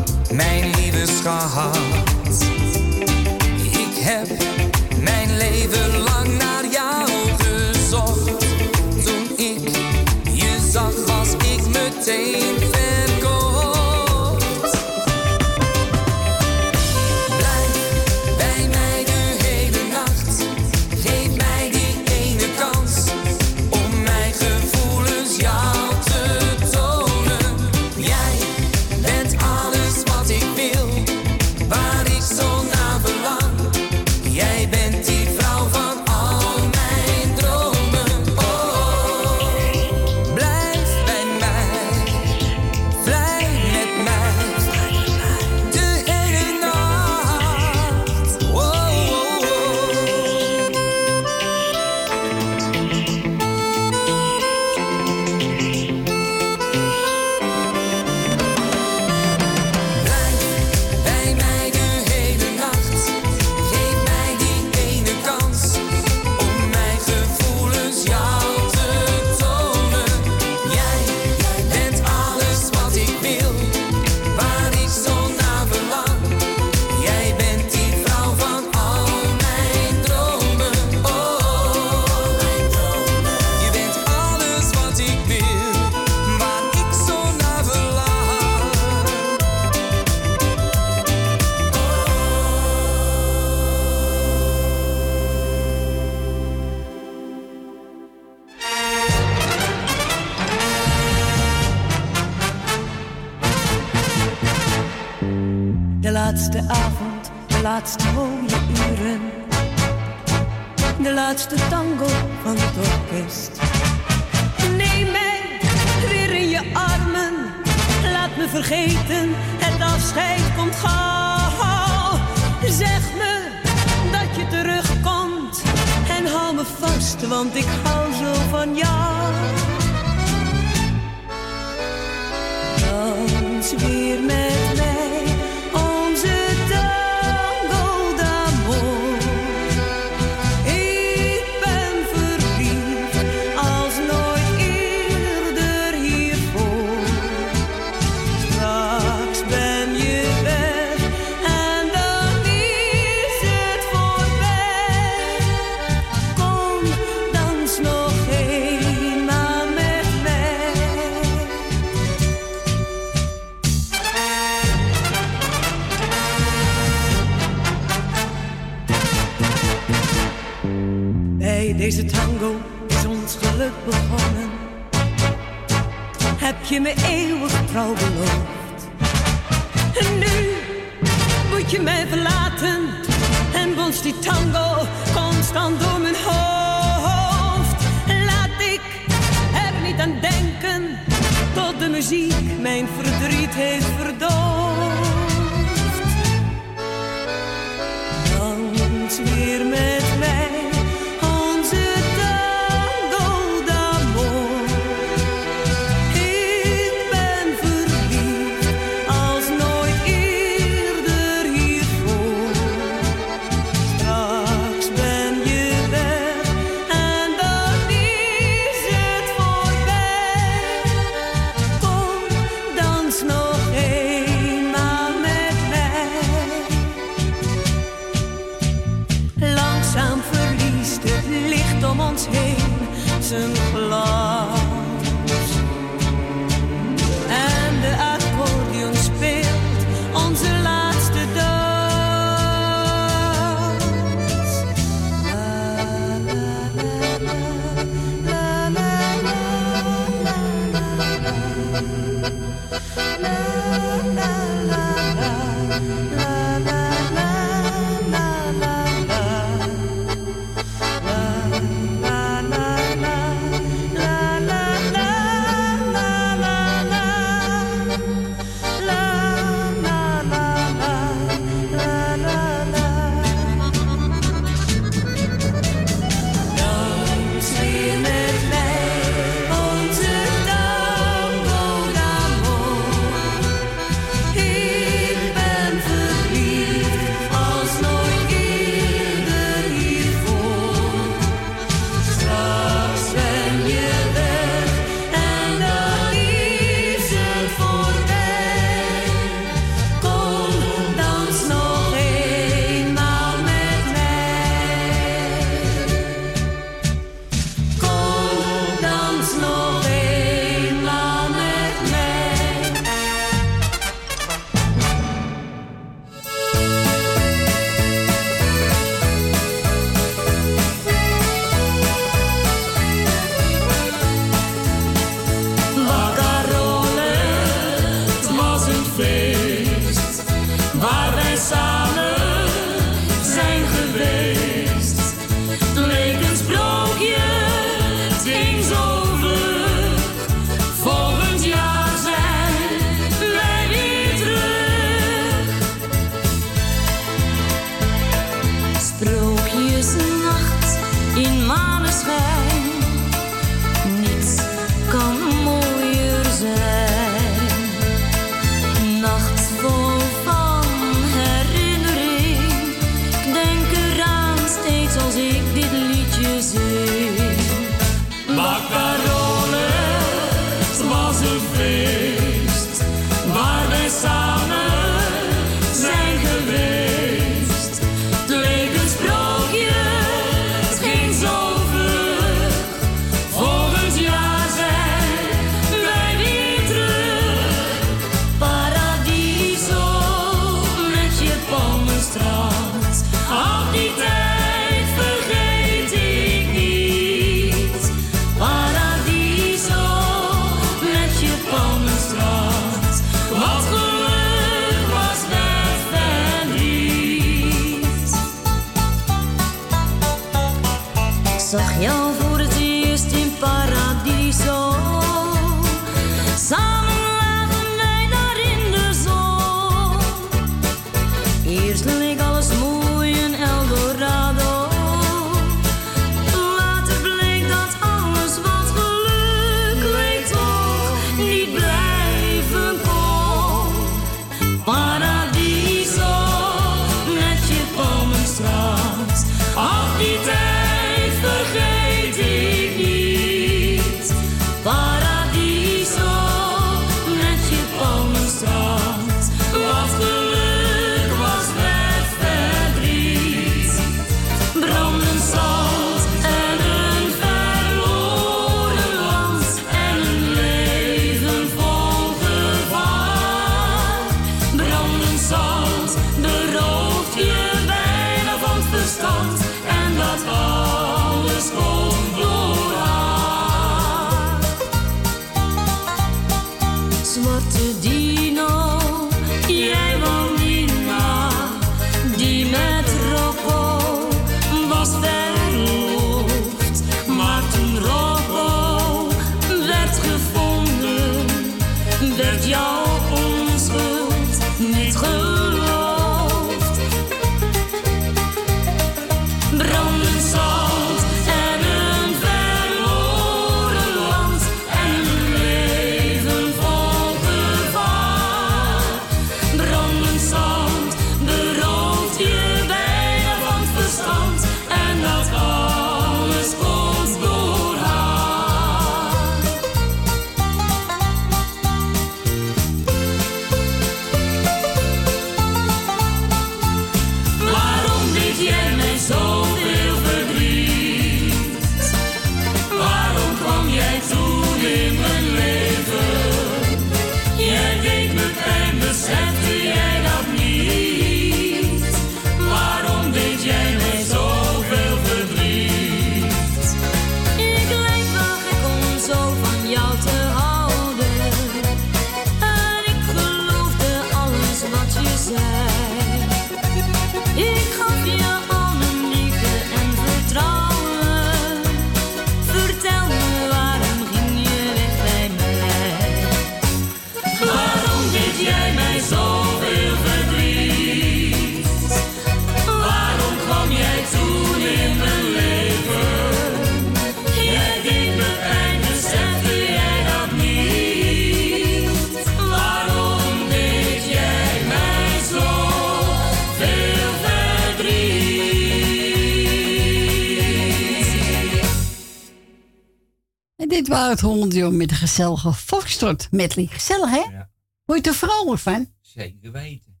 met de gezellige Foxtrot medley. Gezellig, hè? Ja. Word je er vrolijk van? Zeker weten.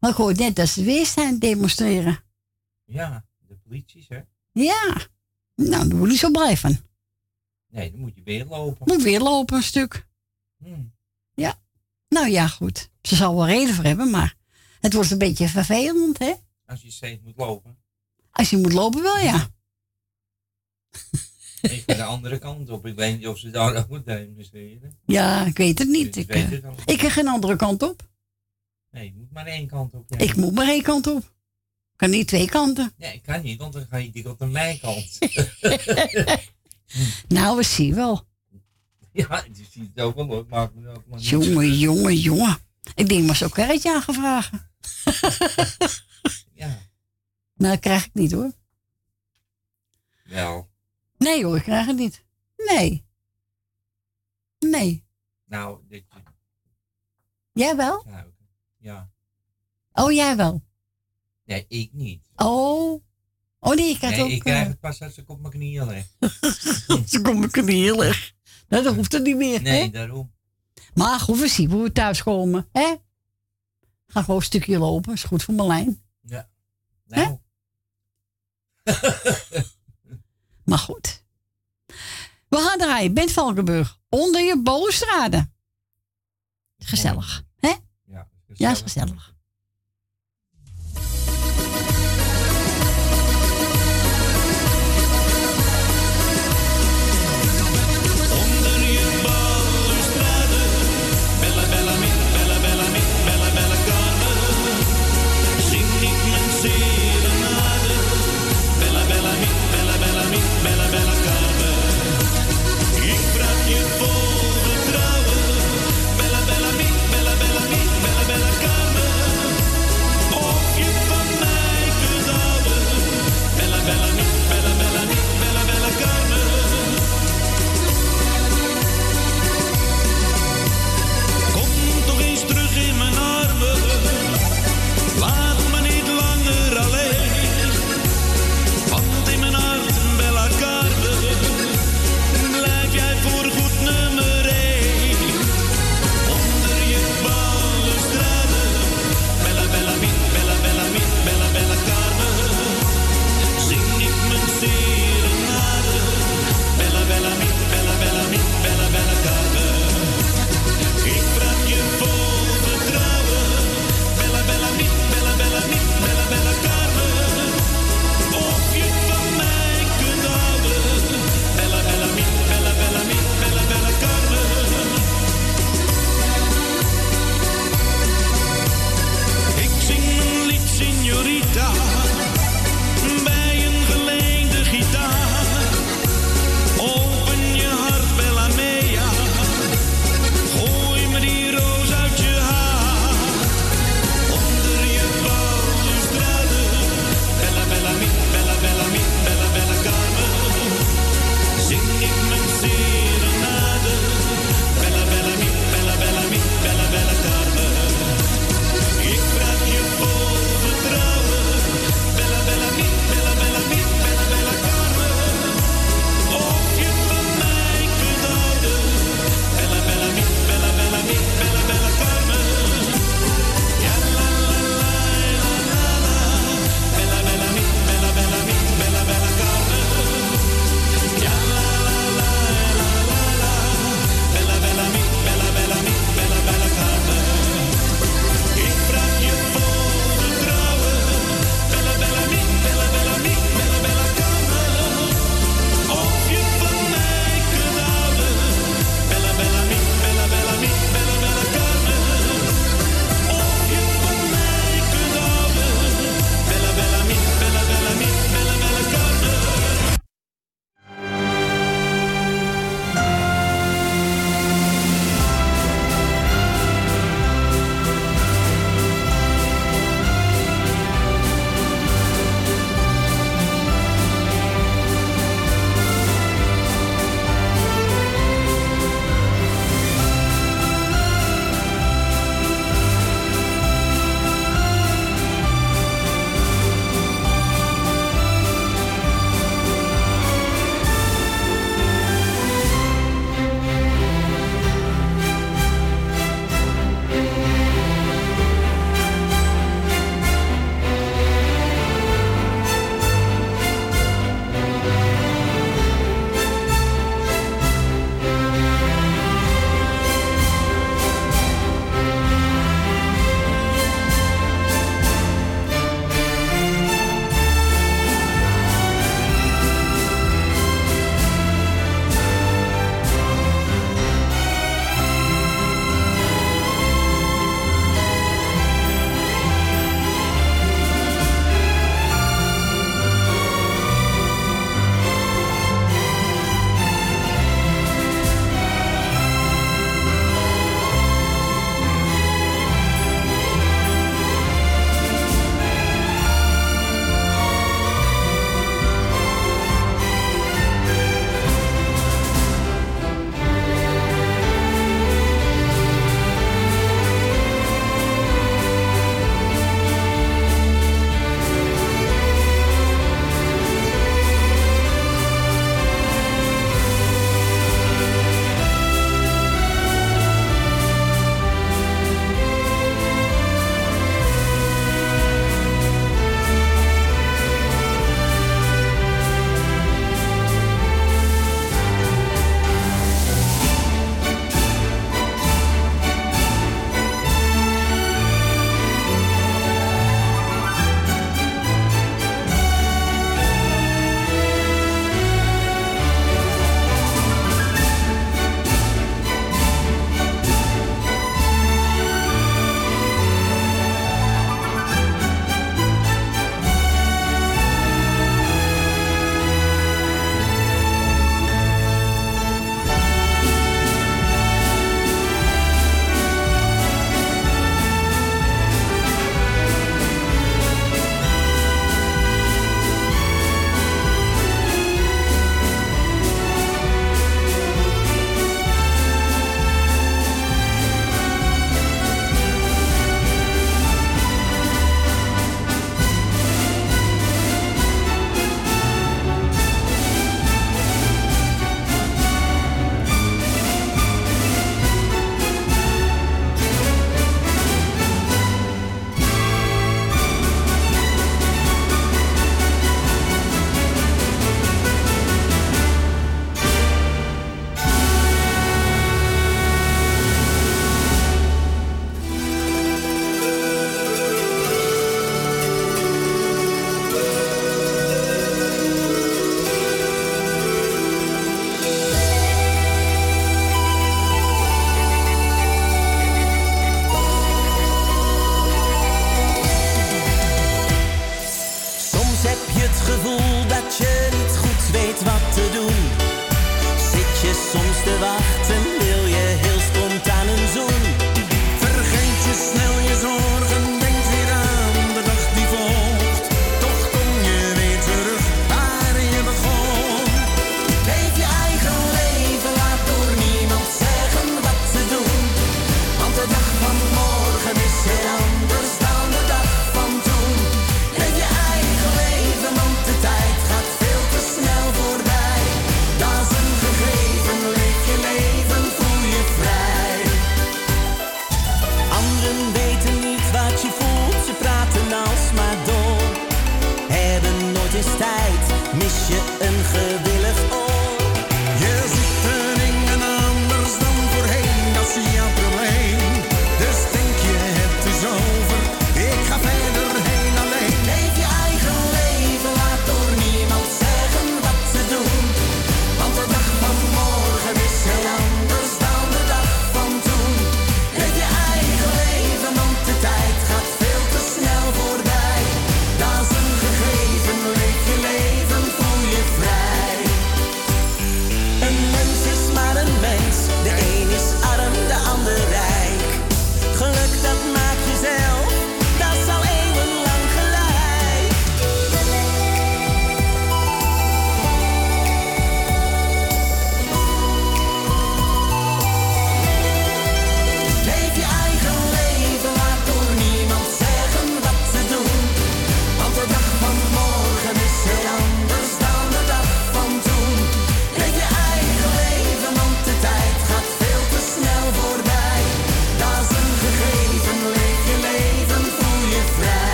Maar ik hoor net dat ze weer staan demonstreren. Ja, de polities, hè? Ja. Nou, daar word ik zo blij van. Nee, dan moet je weer lopen. Moet weer lopen een stuk. Hmm. Ja. Nou ja, goed. Ze zal wel reden voor hebben, maar het wordt een beetje vervelend, hè? Als je steeds moet lopen. Als je moet lopen wel, ja. Ik ga de andere kant op. Ik weet niet of ze daar ook moeten demonstreren. Ja, ik weet het niet. Je Ik, weet eh, het ik ga geen andere kant op. Nee, je moet maar één kant op. ja. Ik moet maar één kant op. Ik kan niet twee kanten. Nee, ik kan niet, want dan ga je dik op de mijkant. Nou, we zien wel. ja, je ziet het ook wel hoor. Maar niet. Jongen, jongen, jongen. Ik denk maar zo'n karretje aangevragen. Ja. Nou, dat krijg ik niet hoor. Wel. Nee hoor, ik krijg het niet. Nee. Nee. Nou, dit, Jij wel? ja. Oh, jij wel. Nee, ik niet. Oh. Oh nee, ik krijg nee, ook... ik krijg eh, het pas als ik op mijn knieën lig. Ze komen knieën leg. Nou, dat hoeft er niet meer. Nee, hè? daarom. Maar goed, we zien hoe we thuis komen. Hè? Ga gewoon een stukje lopen. Is goed voor mijn lijn. Ja. Nou. Maar goed. We gaan draaien. Bent Valkenburg. Onder je balustrade. Gezellig. Hè? Ja, Ja, is gezellig.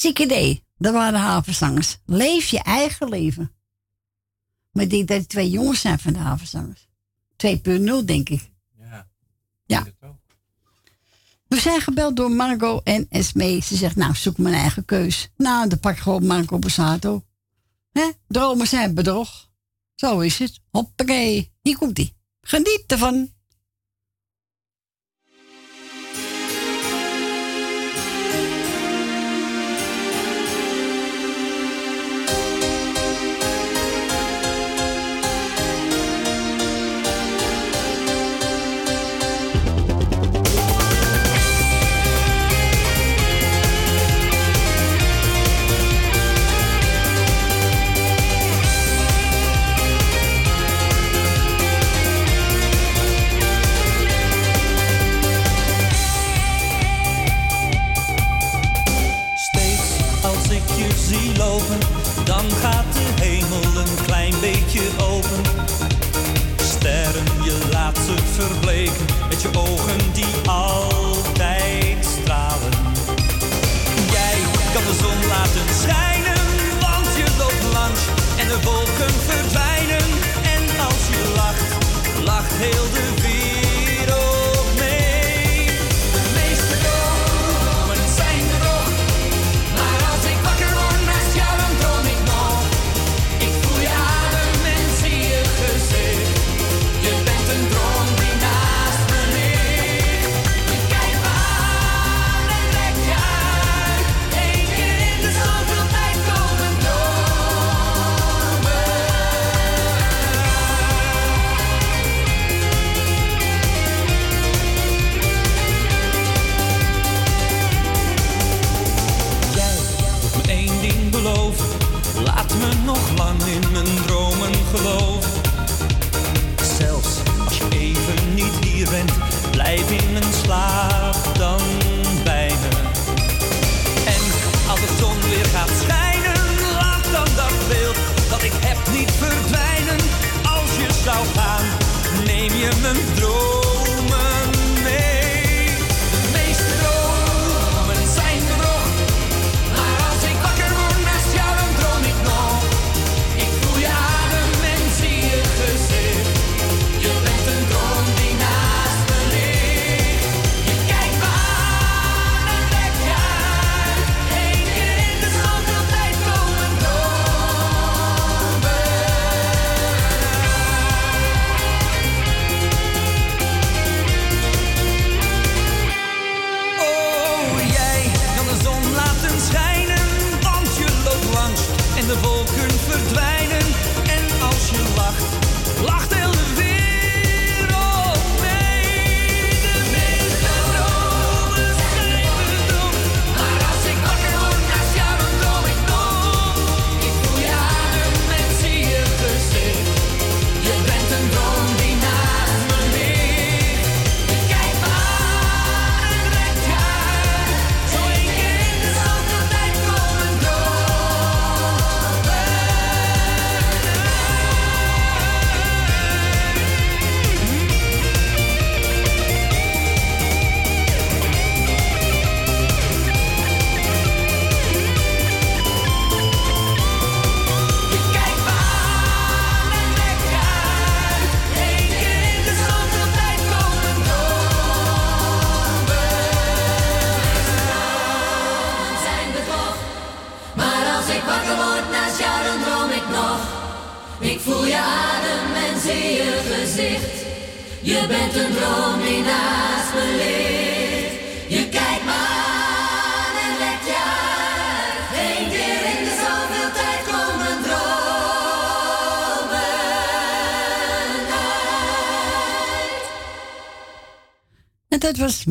Zieke idee. Dat waren havenzangers. Leef je eigen leven. Maar ik denk dat die twee jongens zijn van de havenzangers. 2.0, denk ik. Ja. Ja. We zijn gebeld door Margot en Esme. Ze zegt, nou, zoek mijn eigen keus. Nou, dan pak ik gewoon Marco Besato. Hè? Dromen zijn bedrog. Zo is het. Hoppakee. Hier komt-ie. Geniet ervan. Een beetje open. Sterren, je laat ze verbleken met je ogen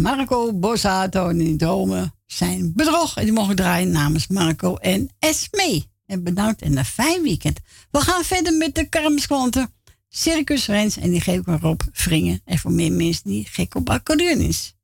Marco Bossato en dromen zijn bedrog. En die mogen draaien namens Marco en Esme. En bedankt en een fijn weekend. We gaan verder met de kermisklanten. Circus Rens en die geef ik aan Rob Vringen. En voor meer mensen die gek op accordeon is.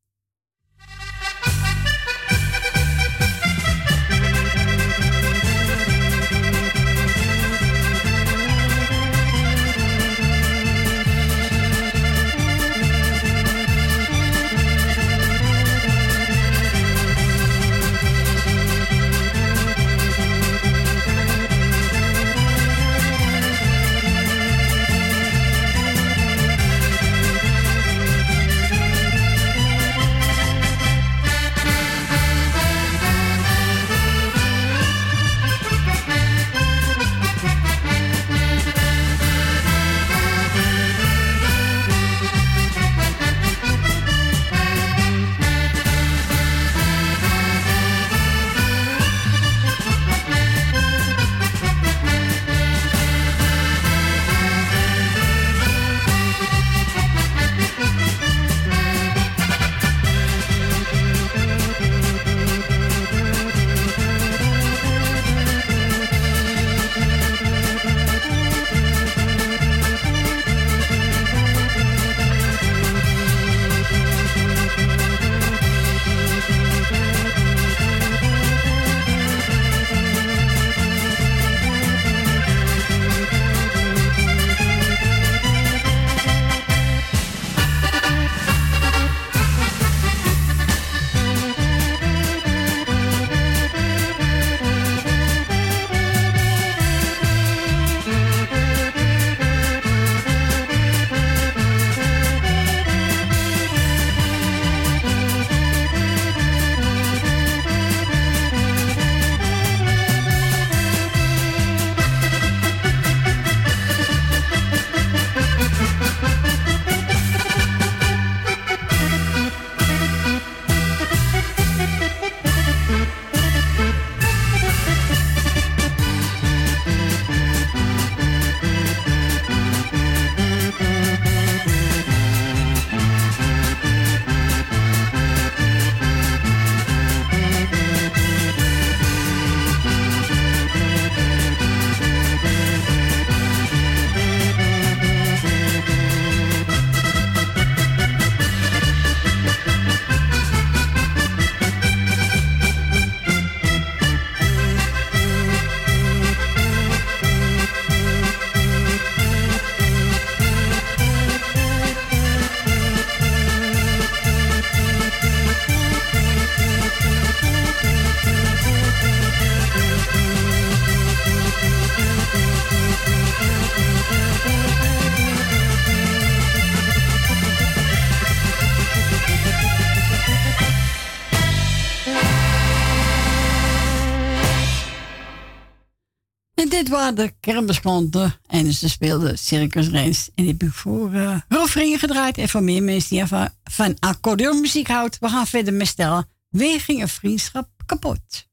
Dit waren de kermisklanten. En ze speelden Circus Reins. En die heb ik voor uh, gedraaid. En voor meer mensen die van, van accordeonmuziek houdt. We gaan verder met stellen. Weer ging een vriendschap kapot.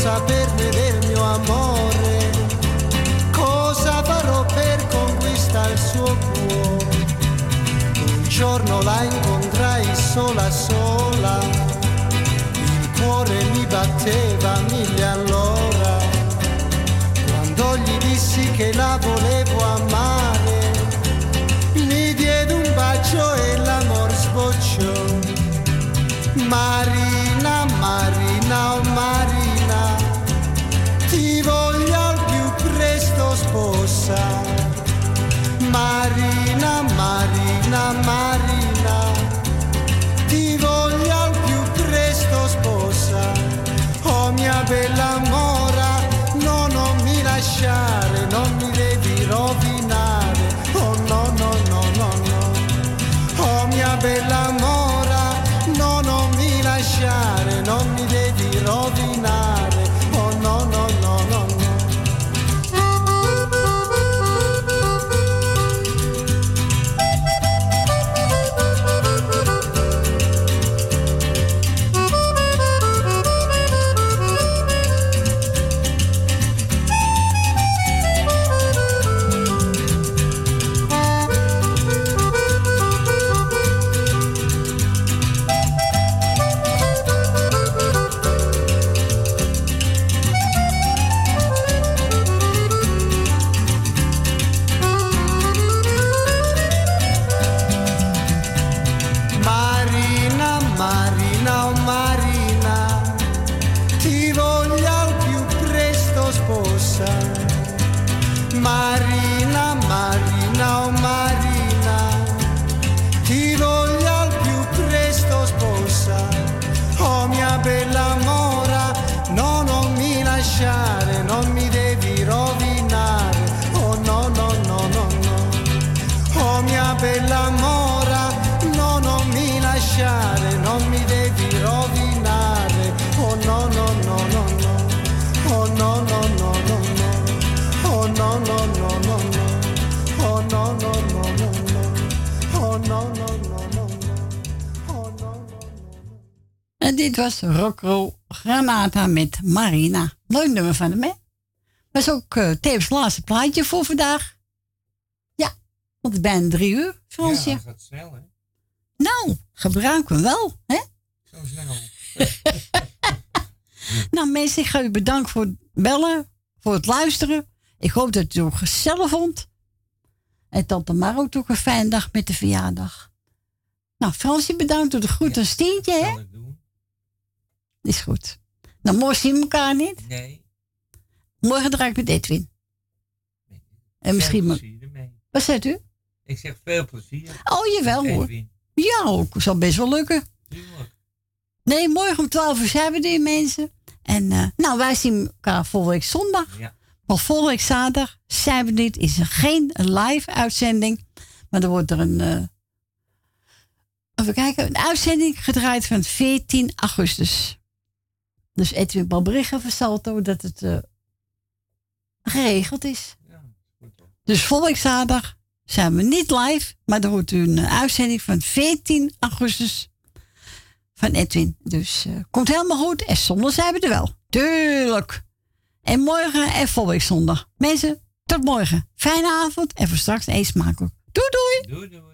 Saperne del mio amore. Cosa farò per conquistare il suo cuore? Un giorno la incontrai sola sola, il cuore mi batteva mille all'ora. Quando gli dissi che la volevo amare, mi diede un bacio e l'amor sbocciò. Marina, Marina, Marina, Marina, Marina, ti voglio al più presto sposa. Oh mia bella mora, no, non mi lasciare, non mi devi was Rockro Granata met Marina. Leuk nummer van hem, hè? Dat is ook tevens het laatste plaatje voor vandaag. Ja, want het is bijna drie uur, Fransje. Ja, dat gaat snel, hè? Nou, gebruiken we wel, hè? Zo snel. Nou mensen, ik ga u bedanken voor het bellen, voor het luisteren. Ik hoop dat u het ook gezellig vond. En tante Maro ook een fijne dag met de verjaardag. Nou, Fransje bedankt voor de groet aan Stientje, hè? Is goed. Nou, morgen zien we elkaar niet. Nee. Morgen draai ik met Edwin. En misschien... Veel maar- plezier ermee. Wat zegt u? Ik zeg veel plezier. Oh, jawel hoor. Edwin. Ja, ook. Zal best wel lukken. Tuurlijk. Nee, morgen om 12 uur zijn we er, mensen. En eh, nou, wij zien elkaar volgende week zondag. Ja. Maar volgende week zaterdag zijn we niet. Is er geen live uitzending. Maar er wordt er een. eh, even kijken. Een uitzending gedraaid van 14 augustus. Dus Edwin wil berichten van Salto dat het eh, geregeld is. Dus volgende zaterdag zijn we niet live. Maar er wordt een eh, uitzending van 14 augustus van Edwin. Dus eh, komt helemaal goed. En zondag zijn we er wel. Tuurlijk. En morgen en volgende zondag. Mensen, tot morgen. Fijne avond en voor straks eet smakelijk. Doei doei. Doei doei.